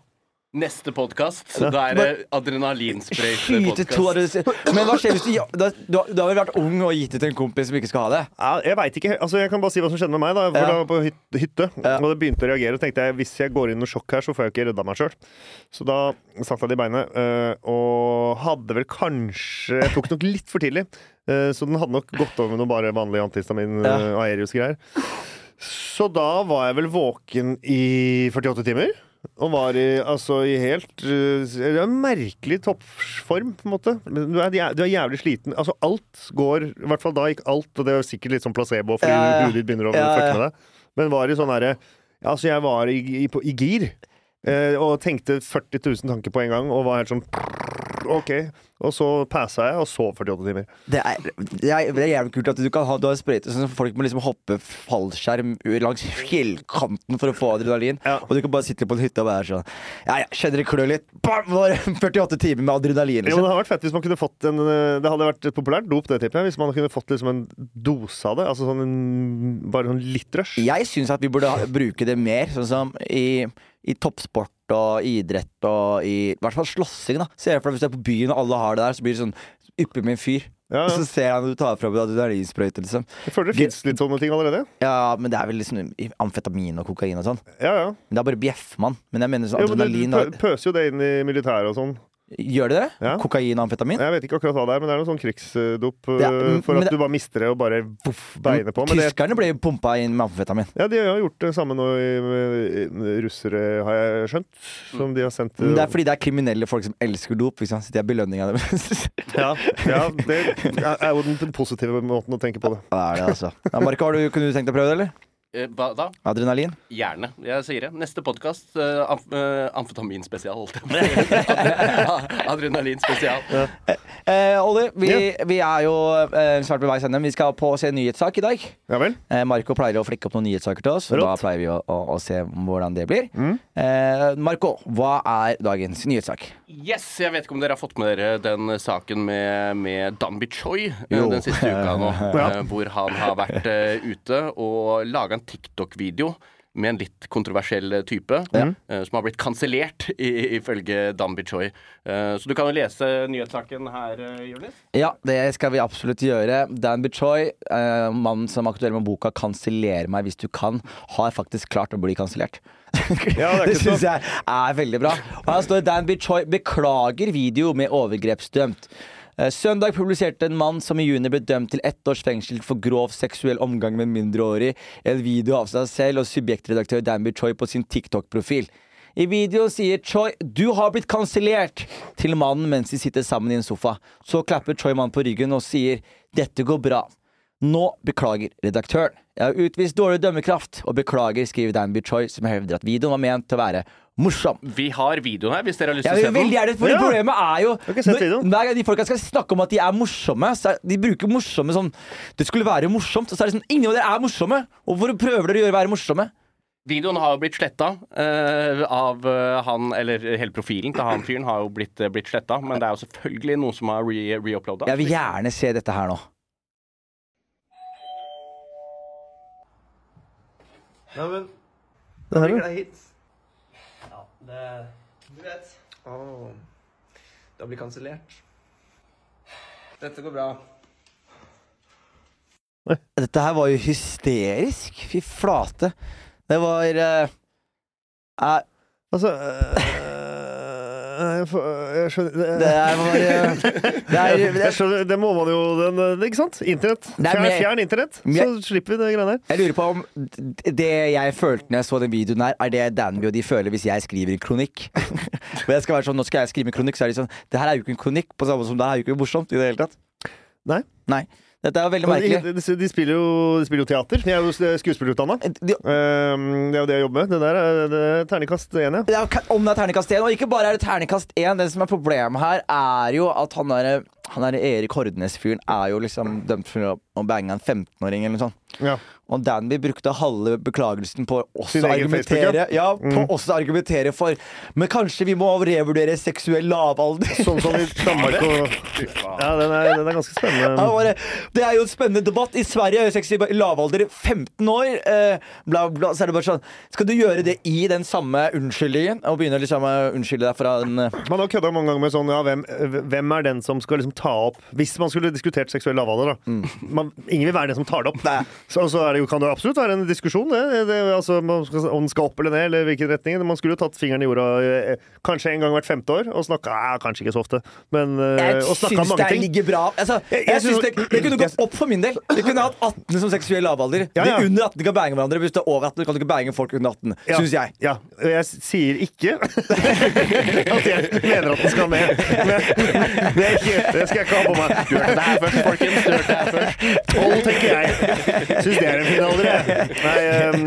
Neste podkast, da er det adrenalinsprøyte-podkast. Men hva skjer hvis du da, du, du har vel vært ung og gitt det til en kompis som ikke skal ha det? Ja, jeg vet ikke, altså jeg kan bare si hva som skjedde med meg. da Ja. da var jeg på hyt- hytte, Ja. og det begynte å reagere. tenkte jeg hvis jeg går inn i noe sjokk her, så får jeg ikke redda meg sjøl. Så da satte jeg det i beinet, øh, og hadde vel kanskje Jeg tok nok litt for tidlig, øh, så den hadde nok gått over med noe bare vanlig antihistamin Ja. øh, Aerius-greier. Så da var jeg vel våken i 48 timer. Og var i, altså, i helt uh, er en merkelig toppform, på en måte. Men Du er, du er jævlig sliten. Altså, alt går I hvert fall da gikk alt, og det er sikkert litt sånn placebo fordi Ja, ja. ditt begynner å Ja, fucke med deg. Men var i sånn herre ja, Altså, jeg var i, i, på- i gir. Uh, og tenkte 40 000 tanker på en gang, og var helt sånn OK. Og så passa jeg, og sov 48 timer. Det er, det er, det er jævlig kult at du kan ha Du har sprøyte sånn at folk må liksom hoppe fallskjerm langs fjellkanten for å få adrenalin. Ja. Og du kan bare sitte på en hytte og være sånn Ja, ja, kjenner det klør litt. Bam! 48 timer med adrenalin, Jo, det liksom. hadde vært fett hvis man kunne fått en eh, Det hadde vært et populært dop, det tipper jeg. Hvis man kunne fått liksom en dose av det. Altså sånn en, bare sånn litt rush. Jeg syns at vi burde ha, bruke det mer, sånn som i, i toppsport og idrett og i, i hvert fall slåssing. da Ser jeg for deg Hvis du er på byen og alle har det der, så blir det sånn yppe med en fyr. Ja, Og så ser han at du tar fram adrenalinsprøyte, liksom. Jeg føler det fins litt sånne ting allerede. Ja, men det er vel liksom amfetamin og kokain og sånn. Ja, ja. Men det er bare bjeffer mann. Men jeg mener sånn adrenalin du pøser jo det inn i militæret og sånn. Gjør de det? Ja. Kokain og amfetamin? Jeg vet ikke akkurat hva det er, men det er noe sånn krigsdop Ja, for at det- du bare mister det og bare voff, beiner på. Men det, Tyskerne ble jo pumpa inn med amfetamin. ja, de har gjort det samme nå i, i russere, har jeg skjønt. Som de har sendt Men det er fordi det er kriminelle folk som elsker dop. hvis man sitter i belønninga deres. ja, ja, det er jo den positive måten å tenke på det. Det er det, altså. Ja, Marco, har du, kunne du tenkt deg å prøve det, eller? Eh, Hva da? Adrenalin? Gjerne. Jeg sier det. Neste podkast, uh, amf uh, amfetaminspesial. Adrenalinspesial. Ja. Eh, Olli, vi, vi er jo eh, snart ved veis ende. Vi skal på å se nyhetssak i dag. Ja vel? Eh, Marco pleier å flikke opp noen nyhetssaker til oss, og da pleier vi å, å, å se hvordan det blir. Eh, Marco, hva er dagens nyhetssak? Yes, Jeg vet ikke om dere har fått med dere den saken med, med Danby Choi eh, Jo. den siste uka nå. Ja. eh, Hvor han har vært eh, ute og laga en TikTok-video med en litt kontroversiell type, type, uh, som har blitt kansellert, ifølge Dan Choi. Uh, så du kan jo lese nyhetssaken her, eh, Jonis. Ja, det skal vi absolutt gjøre. Dan Bichoy, uh, mannen som er aktuell med boka 'Kanseller meg hvis du kan', har faktisk klart å bli kansellert. Ja, det det syns jeg er veldig bra. Og her står Dan Bichoy beklager video med overgrepsdømt. Eh, Søndag publiserte en mann som i juni ble dømt til ett års fengsel for grov seksuell omgang med mindreårig, en video av seg selv og subjektredaktør Danby Choi på sin TikTok-profil. I videoen sier Choi 'du har blitt kansellert' til mannen mens de sitter sammen i en sofa. Så klapper Choi mannen på ryggen og sier 'dette går bra'. Nå beklager redaktøren. Jeg har utvist dårlig dømmekraft og beklager, skriver Danby Choi, som hevder at videoen var ment til å være morsom. Vi har videoen her, hvis dere har lyst til til å se den. gjerne, for Ja. Problemet er jo når- Hver gang de folka skal snakke om at de er morsomme, så er, de bruker morsomme sånn Det skulle være morsomt, og så er det sånn Ingen av dere er morsomme! Hvorfor prøver dere å gjøre være morsomme? Videoen har jo blitt sletta uh, av uh, han Eller hele profilen til han fyren har jo blitt, uh, blitt sletta, men det er jo selvfølgelig noen som har re- reuploada. Jeg vil gjerne se dette her nå. Neimen, bring ja. deg hit. Det Du vet. Åh, det har blitt kansellert. Dette går bra. Dette her var jo hysterisk. Fy flate. Det var uh, uh, Altså øh, jeg skjønner Det eh, er skjønner, må man jo den, øh, Ikke sant? Internett. Er Fjern, fjern internett, så slipper vi det greiene der. Jeg lurer på om det jeg følte når jeg så den videoen her, er det Danby og de føler hvis jeg skriver en kronikk. Og jeg skal være sånn, Nå skal jeg skrive en kronikk, så er de sånn Det her er jo ikke en kronikk, på samme som det her er jo ikke morsomt i det hele tatt. Nei. Nei. Dette er jo veldig merkelig. De, de, de, spiller jo, de spiller jo teater. De er jo skuespillerutdanna. De, Um, det er jo det jeg jobber med. Det der er det er terningkast én, ja. om det er terningkast én, og ikke bare er det terningkast én. Det som er problemet her, er jo at han der, han der Erik Hordnes-fyren er jo liksom dømt for å bange en 15-åring eller noe sånt. ja. Og Danby brukte halve beklagelsen på å også argumentere ja, på også argumentere for Men kanskje vi må revurdere seksuell lavalder? Sånn som i Danmark og Ja, den er, den er ganske Ja, spennende. bare, det er jo en spennende debatt. I Sverige er jo seksuell lavalder 15 år. Eh, bla, bla, så er det bare sånn Skal du gjøre det i den samme unnskyldningen? Og begynne liksom å unnskylde deg fra en eh, Man har kødda mange ganger med sånn ja, hvem, hvem er den som skal liksom ta opp Hvis man skulle diskutert seksuell lavalder, da. Man, ingen vil være den som tar det opp. Så, så er det jo, kan det jo absolutt være en diskusjon, det. det altså, skal, om den skal opp eller ned, eller hvilken retning. Man skulle jo tatt fingeren i jorda eh, kanskje en gang hvert femte år, og snakka ja, Kanskje ikke så ofte, men eh, Jeg Og snakka syns mange det ting. ligger bra altså, Jeg- jeg, jeg synes det, det kunne gått opp for min del. Vi kunne hatt 18 som seksuell lavalder. Ja, ja. De under 18 kan bange hverandre. Hvis du er over 18, kan du ikke bange folk under 18. Ja, Syns jeg. Ja. Jeg sier ikke at jeg mener at den skal ned. Men, det, ikke, det skal jeg ikke ha på meg. Du hørte det her først, folkens. Du hørte det her først. Tolv, tenker jeg. Syns det er en jeg. Nei, um,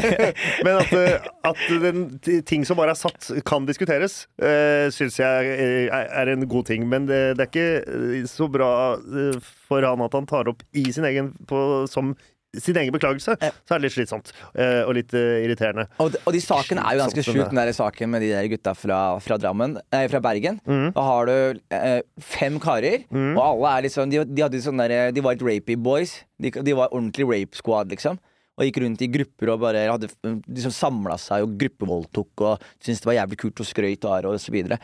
men at, eh, at den, ting som bare er satt, kan diskuteres, uh, syns jeg er, er en god ting. Men det, det er ikke eh, så bra eh, for han at han tar opp i sin egen på, som sin egen beklagelse. Så er det litt slitsomt eh, og litt eh, irriterende. Og, de- og de sakene er jo ganske Sånn den der saken med de der gutta fra, fra Drammen nei, Fra Bergen. Mm. Da har du eh, fem karer, og alle er liksom De, de, sånn der, de var et rapey boys. De, de var ordentlig rape squad, liksom. Og gikk rundt i grupper og bare hadde liksom samla seg og gruppevoldtok og syntes det var jævlig kult og skrøyt av og så videre.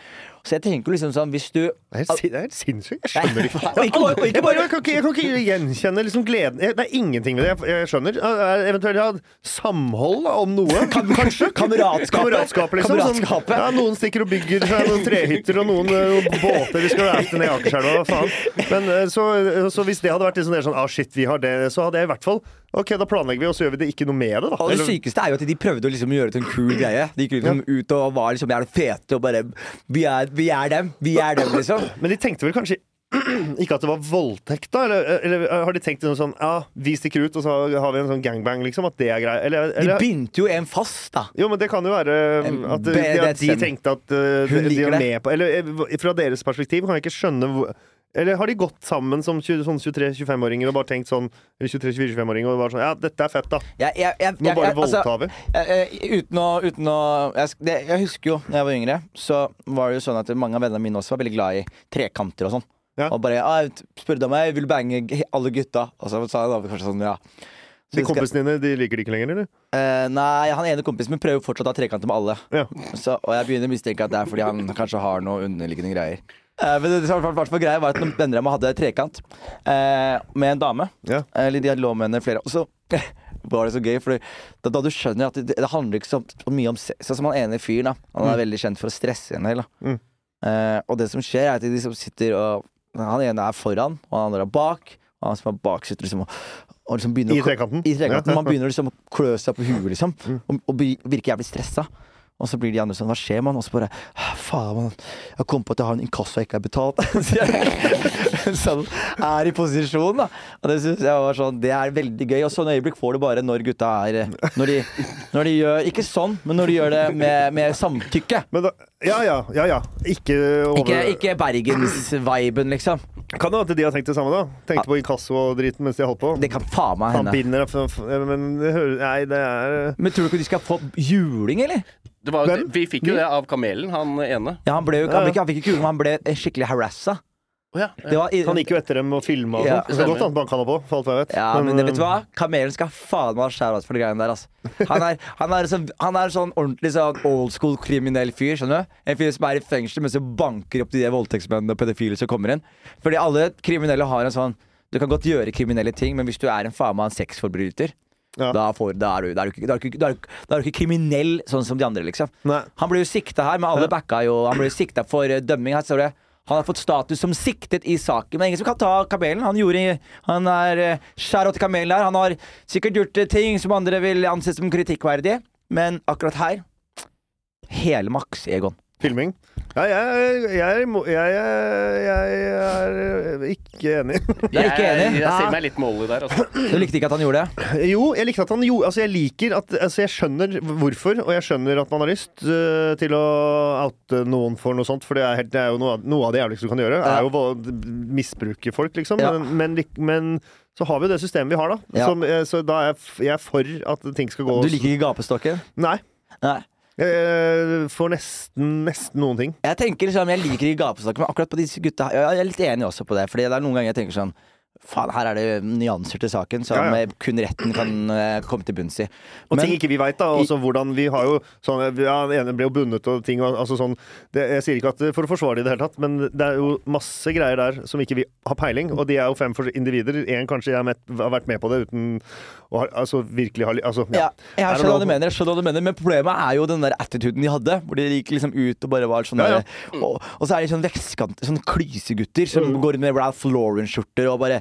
Så jeg tenker liksom sånn, hvis du Det er det er helt sinnssykt. Jeg skjønner ikke. Jeg, kan ikke, jeg kan ikke gjenkjenne liksom gleden Det er ingenting ved det. Jeg, jeg skjønner. Er- Eventuelt ja, samhold om noe. Kanskje. Kameratskapet. Kameratskapet, liksom. Sånn, ja, noen stikker og bygger seg noen trehytter og noen noen båter. Vi skal rafte ned i Akerselva, faen. Men eh, så, så hvis det hadde vært liksom, det sånn ah, shit, vi har det, så hadde jeg i hvert fall OK, da planlegger vi, og så gjør vi det ikke noe med det, da. Og det sykeste er jo at de prøvde å liksom gjøre det til en kul greie. De gikk liksom ut og var liksom jævlig fete og bare Vi er, vi er dem. Vi er dem, liksom. Men de tenkte vel kanskje Ikke at det var voldtekt, da? Eller, eller har de tenkt noe sånn Ja, vi stikker ut, og så har vi en sånn gangbang, liksom? At det er greia? Eller, De begynte bindte jo en fast, da. Jo, men det kan jo være at, de, at de tenkte at uh, de, var med på Eller eh, fra deres perspektiv kan jeg ikke skjønne hvor Eller har de gått sammen som 20 sånn 23-25-åringer og bare tenkt sånn Eller 23-24-25-åringer og bare sånn Ja, dette er fett, da. Ja, jeg, jeg, Nå bare altså, voldtar vi. Uten å, uten å jeg, det, jeg husker jo da jeg var yngre, så var det jo sånn at mange av vennene mine også var veldig glad i trekanter og sånn. Ja. Og bare ah, spurte om jeg ville bange alle gutta. Og så sa jeg da kanskje sånn, ja. Så De kompisene dine de liker de ikke lenger, eller? Uh, nei, han ene kompisen min prøver fortsatt å ha trekanter med alle. Ja. Så, og jeg begynner å mistenke at det er fordi han kanskje har noe underliggende greier. Eh, men det som var hvert greia var at noen venner av meg hadde trekant eh, med en dame. Ja. Eller de hadde lå med henne flere Og så var det så gøy, for da, da du skjønner at det, det handler ikke så, så mye om sex. Sånn som han ene fyren. Han er veldig kjent for å stresse en del. da. Mm. Eh, og det som skjer, er at de som sitter og Han ene er foran, og han andre er bak. Og han som er bak, sitter liksom og, liksom I trekanten? I trekanten. Man begynner liksom å klø seg på huet, liksom. Mm. Og, og virker jævlig stressa. Og så blir de andre sånn, hva skjer man? Og så bare Faen, mann. Jeg kom på at jeg har en inkasso jeg ikke har betalt. Sånn, er i posisjon, da. Og det synes jeg var sånn Det er veldig gøy. Og sånne øyeblikk får du bare når gutta er Når de, når de gjør Ikke sånn, men når de gjør det med, med samtykke. Men da, ja, ja, ja, ja. Ikke over Ikke, ikke Bergens-viben, liksom. Kan det være at de har tenkt det samme, da? Tenkte på inkasso og driten mens de holdt på? Det kan faen meg henne hende. Men det hører Nei, det er Men tror du ikke de skal få juling, eller? Det var, vi fikk jo det av kamelen, han ene. Ja, han ble jo Ja, ja. han, fikk- han fikk ikke juling, men han ble skikkelig harassa. Det var Han gikk jo etter dem og filma og Ja, sånn. Det er godt han banka på, for alt jeg vet. Ja, men, vet du eh, hva? Kamelen skal faen meg ha shout-out for de greiene der. Altså. Han, er, han, er sånn, han er sånn ordentlig sånn old school kriminell fyr. skjønner du? En fyr som er i fengsel, men som banker opp de der voldtektsmennene og pedofile som kommer inn. Fordi alle kriminelle har en sånn Du kan godt gjøre kriminelle ting, men hvis du er en faen meg en sexforbryter Ja. da, får, da, er du, da, er du, ikke- da, er du, da, er du, da er du ikke kriminell sånn som de andre, liksom. Nei. Han ble jo sikta her, men alle backa jo Han ble jo sikta for uh, dømming. Her står det han har fått status som siktet i saken, men ingen som kan ta kamelen. Han gjorde Han er skjær Shout-out til kamelen her. Han har sikkert gjort eh, ting som andre vil anse som kritikkverdige, men akkurat her Hele maks, Egon. Filming? Ja, jeg, jeg, jeg, jeg, er ikke enig. Du er ikke enig? jeg ser meg litt målig der, altså. Du likte ikke at han gjorde det? Jo, jeg likte at han gjorde Altså, jeg liker at Altså, jeg skjønner hvorfor, og jeg skjønner at man har lyst uh, til å oute noen for noe sånt, for det er, helt, det er jo noe av, noe av det jævligste du kan gjøre. Det Er jo å misbruke folk, liksom. Ja. Men, men, men så har vi jo det systemet vi har, da. Ja. Som, eh, så da er jeg, jeg er for at ting skal gå Du liker ikke gapestokken? Nei. Nei. Eh, nesten, nesten noen ting. Jeg tenker liksom, jeg liker ikke gapestokken, men akkurat på disse gutta Jeg er litt enig også på det, Fordi det er noen ganger jeg tenker sånn Faen, her er det nyanser til saken som Ja, ja. eh, kun retten kan uh, komme til bunns i. Og ting ikke vi veit, da. Også hvordan vi har jo sånn Ja, ene ble jo bundet og ting altså sånn det, Jeg sier ikke at det- for å forsvare det i det hele tatt, men det er jo masse greier der som ikke vi har peiling, og de er jo fem for individer. En kanskje jeg har, vært med på det uten å ha altså, virkelig ha altså, Ja, jeg I don't skjønner hva du mener, jeg skjønner hva du mener, men problemet er jo den der attituden de hadde. Hvor de gikk liksom ut og bare var sånn Ja, ja. der- Og, og så er de sånn vestkant, sånn klysegutter som Mm. går med Ralph Lauren-skjorter og bare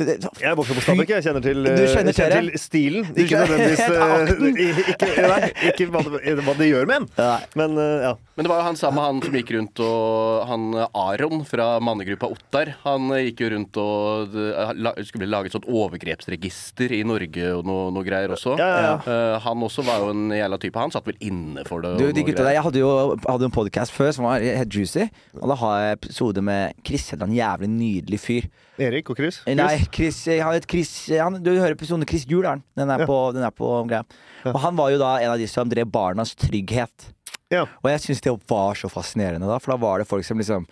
Jeg er vokst opp på Stabekk, jeg kjenner til, Du eh, kjenner kjenner til til stilen. Du Ikke nødvendigvis eh, ikke, nei, ikke hva, det, hva det gjør med en, men eh, ja. Men det var jo han samme han som gikk rundt og Han Aron fra mannegruppa Ottar, han gikk jo rundt og det skulle bli laget sånn overgrepsregister i Norge og noe, noe greier også. Ja, ja, Eh, han også var jo en jævla type. Han satt vel inne for det. Du, de gutta der. Jeg hadde jo hadde en podcast før som var helt juicy. Og da har jeg episode med Chris. En jævlig nydelig fyr. Erik og Chris. Nei, Chris, eh, Chris han, Du hører episoden Chris Juel, er den. Den er Ja. på, den er på greia. Og han var jo da en av de som drev Barnas Trygghet. Ja. Og jeg syns det var så fascinerende, da, for da var det folk som liksom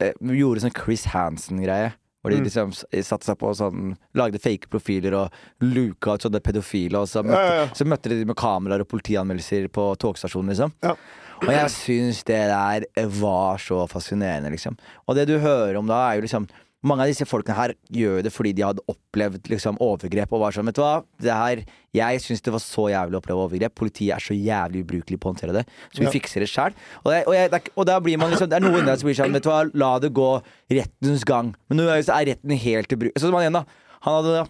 eh, gjorde sånn Chris Hansen-greie. Hvor de Mm. liksom satte seg på sånn Lagde fake profiler og luka ut sånne pedofile. Og så møtte, Ja, ja, ja. så møtte de med kameraer og politianmeldelser på togstasjonen, liksom. Ja. Og jeg syns det der var så fascinerende, liksom. Og det du hører om da, er jo liksom mange av disse folkene her gjør det fordi de hadde opplevd liksom, overgrep og var sånn Vet du hva, det her Jeg syns det var så jævlig å oppleve overgrep. Politiet er så jævlig ubrukelig på å håndtere det, så vi Ja. fikser det sjæl. Og, og, og da blir man liksom Det er noen der som blir sånn Vet du hva, la det gå rettens gang. Men nå er retten helt ubrukelig. Sånn som han igjen, da. Han hadde,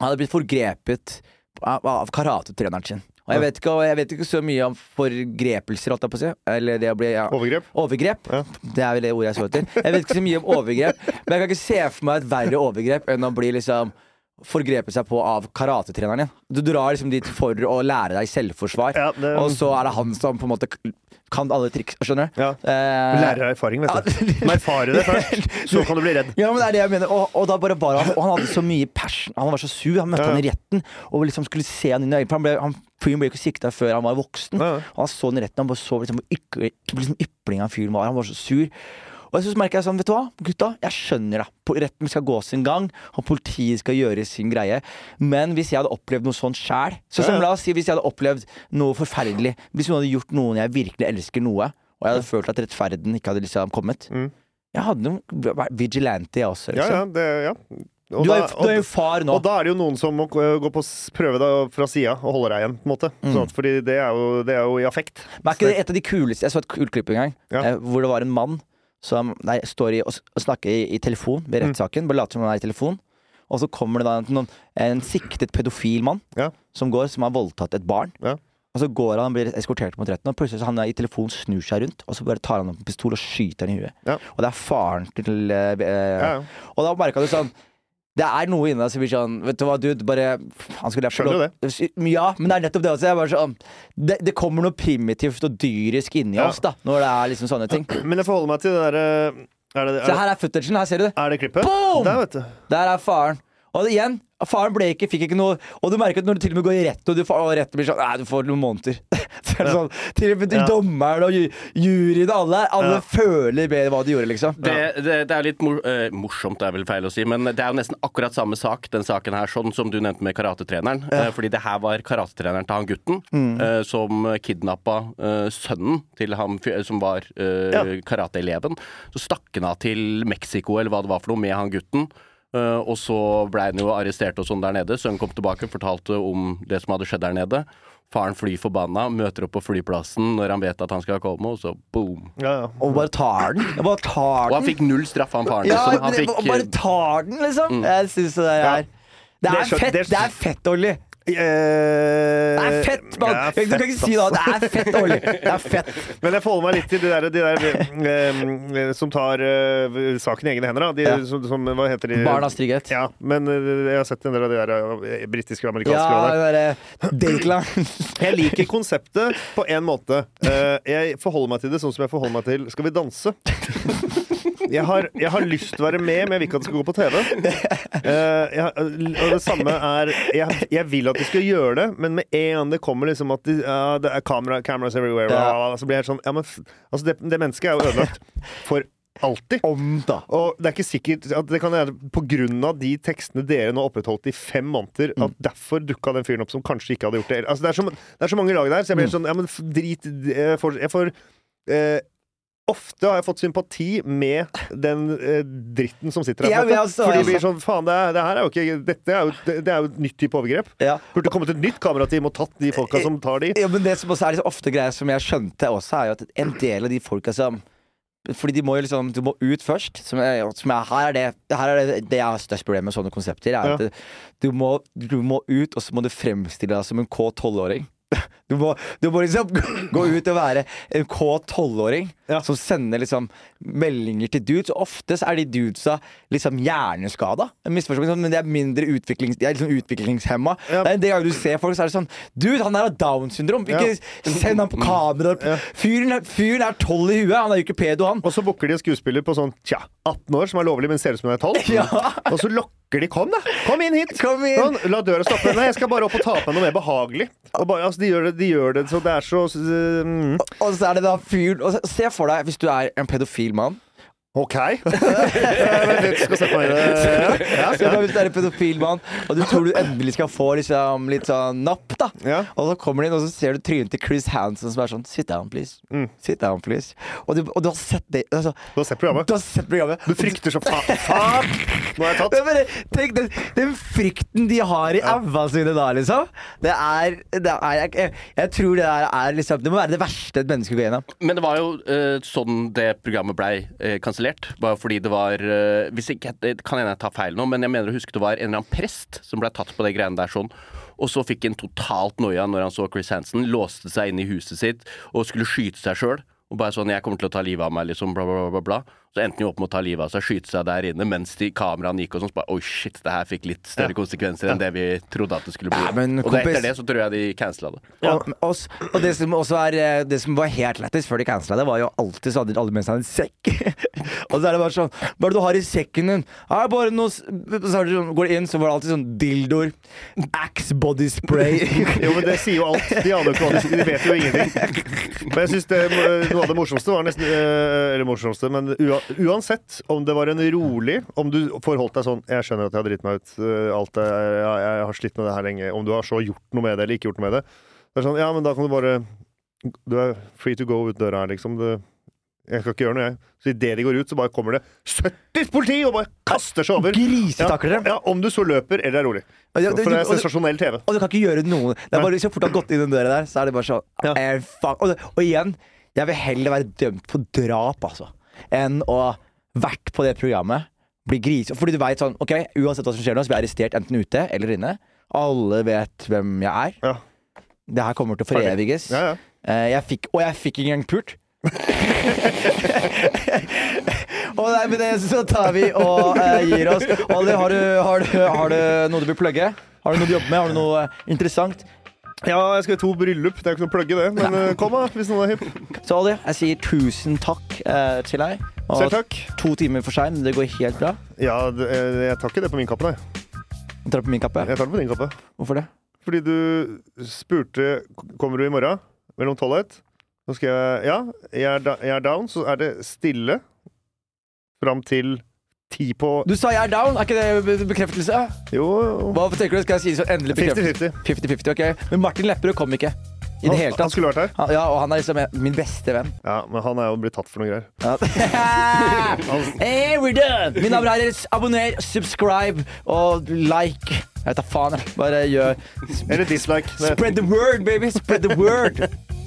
han hadde blitt forgrepet av, av karatetreneren sin. Og jeg vet, ikke, jeg vet ikke så mye om forgrepelser, holdt jeg på å si. Eller det å bli ja. Overgrep? Overgrep. Ja. Det er vel det ordet jeg så etter. Jeg vet ikke så mye om overgrep, men jeg kan ikke se for meg et verre overgrep enn å bli liksom forgrepet seg på av karatetreneren din. Du drar liksom dit for å lære deg selvforsvar, Ja, det- og så er det han som på en måte kan alle triks. Skjønner du? Ja. Eh, Lærer av erfaring, vet du. Ja. Må erfare det først, så kan du bli redd. Ja, men det er det jeg mener. Og, og da bare bar han Og han hadde så mye passion. Han var så sur. Han møtte Ja. han i retten og liksom skulle se han inn i øynene. Han ble, han, fyren ble ikke sikta før han var voksen. Og han så han i retten, han bare så liksom liksom ypling av fyren var. Han var så sur. Og så merker jeg sånn, vet du hva, gutta, jeg skjønner det. Retten skal gå sin gang, og politiet skal gjøre sin greie. Men hvis jeg hadde opplevd noe sånt sjæl Så som Ja, ja. la oss si hvis jeg hadde opplevd noe forferdelig Hvis noen hadde gjort noen jeg virkelig elsker noe, og jeg hadde følt at rettferden ikke hadde liksom kommet Mm. Jeg hadde vært vigilante, jeg også. Liksom. ja, det, ja. Og Du er, da- jo- du er jo far nå. Og da er det jo noen som må gå på prøve deg fra sida og holde deg igjen. på en måte Mm. sånn at, Fordi det er, jo, det er jo i affekt. Men er ikke det et av de kuleste Jeg så et kult klipp en gang, Ja. eh, hvor det var en mann som nei, står i, og, og snakker i, i telefon Mm. ved rettssaken. Bare later som han er i telefon. Og så kommer det da en, noen, en siktet pedofil mann Ja. som går, som har voldtatt et barn. Ja. Og så går han og blir eskortert mot retten, og plutselig så han i telefon snur seg rundt, og så bare tar han opp en pistol og skyter han i huet. Ja. Og det er faren til eh. Og da merka du sånn det er noe inni deg som blir sånn Vet du hva, dude, bare han skulle jeg få det det? Ja, men det er nettopp det også. Jeg bare sånn, det, det kommer noe primitivt og dyrisk inni Ja. oss da når det er liksom sånne ting. Men jeg forholder meg til det derre er, Se, er, her er footagen. Her ser du det. er det klippet? Boom! Der, vet du. Der er faren. Og igjen, faren ble ikke, fikk ikke noe Og du merker at når du til og med går i rett, og du får, og retten blir sånn Nei, du får noen måneder. Så er det sånn, til og med Ja. dommeren og juryen alle, alle Ja. føler bedre hva de gjorde, liksom. Det, det, det er litt mor eh, morsomt, det er vel feil å si, men det er jo nesten akkurat samme sak, den saken her, sånn som du nevnte med karatetreneren. Eh, fordi det her var karatetreneren til han gutten Mm. eh, som kidnappa sønnen til han som var Ja. karateeleven. Så stakk han av til Mexico eller hva det var for noe med han gutten. Eh, og så ble han jo arrestert og sånn der nede. Sønnen kom tilbake, fortalte om det som hadde skjedd der nede. Faren flyr forbanna, møter opp på flyplassen når han vet at han skal komme, og så boom. Ja, ja. Og bare tar den. Bare tar Og han fikk null straff, han faren. Ja, liksom. han fikk, og bare tar den, liksom. Mm. Jeg syns det er Det Det er fett, det- det er fett, Olli. Eh, Det er fett, mann! Du kan ikke fett, si det. Det er fett, Olli. Det er fett. Men jeg forholder meg litt til de der, de der eh, som tar eh, saken i egne hender. Da. De, Ja. som, som, hva heter de? Barnas trygghet. Ja, men eh, jeg har sett en del av de der eh, britiske og amerikanske. Ja, der. Dateline. Jeg liker konseptet på en måte. Eh, jeg forholder meg til det sånn som jeg forholder meg til Skal vi danse? Jeg har, jeg har lyst til å være med, men jeg vil ikke at det skal gå på TV. Eh, jeg, og det samme er jeg, jeg vil at de skal gjøre det, men med en gang det kommer liksom at de, ja, det er camera, cameras everywhere, Ja. så blir jeg helt sånn ja, men, f- altså det, det mennesket er jo ødelagt for alltid. Om, da. Og det er ikke sikkert at det kan være på grunn av de tekstene dere nå opprettholdt i fem måneder, at derfor dukka den fyren opp som kanskje ikke hadde gjort det. Altså, det, er så, det er så mange lag der, så jeg blir sånn Ja, men f- drit Jeg får, jeg får eh, Ofte har jeg fått sympati med den eh, dritten som sitter der. Ja, altså, For det altså. blir sånn Faen, det, det her er jo ikke Dette er jo, det, det er jo et nytt type overgrep. Ja. Burde kommet et nytt kamerateam og tatt de folka som tar de. Ja, men det som også er liksom ofte greia som jeg skjønte også, er jo at en del av de folka som fordi de må jo liksom Du må ut først. Som jeg, som jeg, her er det Her er det, det jeg har størst problem med sånne konsepter. Er at du, må, du må ut, og så må du fremstille deg som en K12-åring. Du må, du må liksom gå ut og være en K12-åring Ja. som sender liksom meldinger til dudes. Og ofte er de dudesa liksom hjerneskada. Sånn, men de er mindre utviklings, de er liksom utviklingshemma. Ja. Det er en del ganger du ser folk, så er det sånn Dude, han der har Downs syndrom! Ikke send ham på kamera! Fyren, fyren er tolv i huet! Han er jo ikke pedo, han! Og så booker de en skuespiller på sånn tja, 18 år, som er lovlig, men ser ut som hun er 12. Ja. Og så lokker de Kom, da! Kom inn hit! Kom inn. Kom, la døra stoppe. Nei, jeg skal bare opp og ta på noe mer behagelig. Og bare, altså, de, gjør det, de gjør det så det er så mm, Og så er det da fyren Se for deg, hvis du er en pedofil mann OK. Vent litt, skal sette meg det. Ja, Se hvis du er en pedofil mann, og du tror du endelig skal få liksom, litt sånn napp, da. Ja. Og så kommer du inn, og så ser du trynet til Chris Hansen som er sånn Sit down, please. Mm. Sit down, please. Og du, og du har sett det altså, Du har sett programmet? Du har sett programmet. Du frykter så faen. Faen! Nå er jeg tatt. Bare, tenk den, den frykten de har i æva sine da, liksom. Det er, det er jeg, jeg, jeg tror det der er liksom Det må være det verste et menneske går gjennom. Men det var jo uh, sånn det programmet blei uh, kansellert. Bare fordi det var eh, Hvis ikke Det kan hende jeg tar feil nå, men jeg mener å huske det var en eller annen prest som ble tatt på det greiene der sånn. Og så fikk han totalt noia når han så Chris Hansen, låste seg inn i huset sitt og skulle skyte seg sjøl. Og bare sånn 'Jeg kommer til å ta livet av meg', liksom, bla, bla, bla, bla. Så endte han jo opp med å ta livet av seg, skyte seg der inne mens de kameraene gikk og sånn. Så bare Oi, shit, det her fikk litt større konsekvenser enn det vi trodde at det skulle bli. Ja, men og det, kompis- etter det så tror jeg de cancela det. Og, og, og det som også er eh, Det som var helt lættis før de cancela det, var jo alltid så hadde alle med seg en sekk. og så er det bare sånn Hva er det du har i sekken din? Ja, bare noe Så sånn, går det inn, så var det alltid sånn dildoer. Axe body spray. Jo, men det sier jo alt. De aner jo ikke hva de sier. De vet jo ingenting. Men jeg synes det, noe av det morsomste var nesten eh, Eller morsomste, men ua- uansett om det var en rolig Om du forholdt deg sånn Jeg skjønner at jeg har dritt meg ut. eh, Alt det, jeg, jeg har slitt med det her lenge. Om du har så gjort noe med det eller ikke gjort noe med det. Det er sånn, ja, men da kan du bare Du er free to go ut døra her, liksom. Du, jeg skal ikke gjøre noe, jeg. Så idet de går ut, så bare kommer det 70 politi og bare kaster seg over. Grisetakler Ja, ja, om du så løper eller er rolig. Ja, det- For det er sensasjonell TV. Og du kan ikke gjøre noe. Det er bare Så fort du har gått inn den døra der, så er det bare sånn Ja. Og, og igjen, jeg vil heller være dømt for drap, altså, enn å vært på det programmet. Bli gris. Fordi du veit sånn OK, uansett hva som skjer nå, så blir jeg arrestert enten ute eller inne. Alle vet hvem jeg er. Ja. Det her kommer til å foreviges. Ja, ja. Eh, jeg fikk, og jeg fikk ikke engang pult. og nei, med det så tar vi og uh, gir oss. Olli, har, du- har, har du noe du vil plugge? Har du noe du jobber med? Har du noe eh, interessant? Ja, jeg skal i to bryllup. Det er ikke noe plugge, det. Men Nei. kom, da, hvis noen er hipp. Så Olli, jeg sier tusen takk eh, til deg. Og Selv takk. To timer for sein, det går helt bra. Ja, det, eh, jeg tar ikke det på min kappe, nei. Jeg tar det på min kappe. Jeg tar det på din kappe. Hvorfor det? Fordi du spurte Kommer du i morgen mellom tolv og ett. Så skal jeg Ja, jeg er, da, jeg er down. Så er det stille fram til ti på Du sa jeg er down, er ikke det bekreftelse? Jo, Hva tenker du? Skal jeg si så endelig bekreftelse? 50-50. 50-50, ok. Men Martin Lepperød kom ikke. I det hele Han, han skulle vært her. Han, ja, og han er liksom min beste venn. Ja, men han er jo blitt tatt for noe greier. Ja. hey, we're done! Mine herrer, abonner, subscribe og like. Jeg vet da faen. Bare gjør Eller dislike. Spread the word, baby! Spread the word!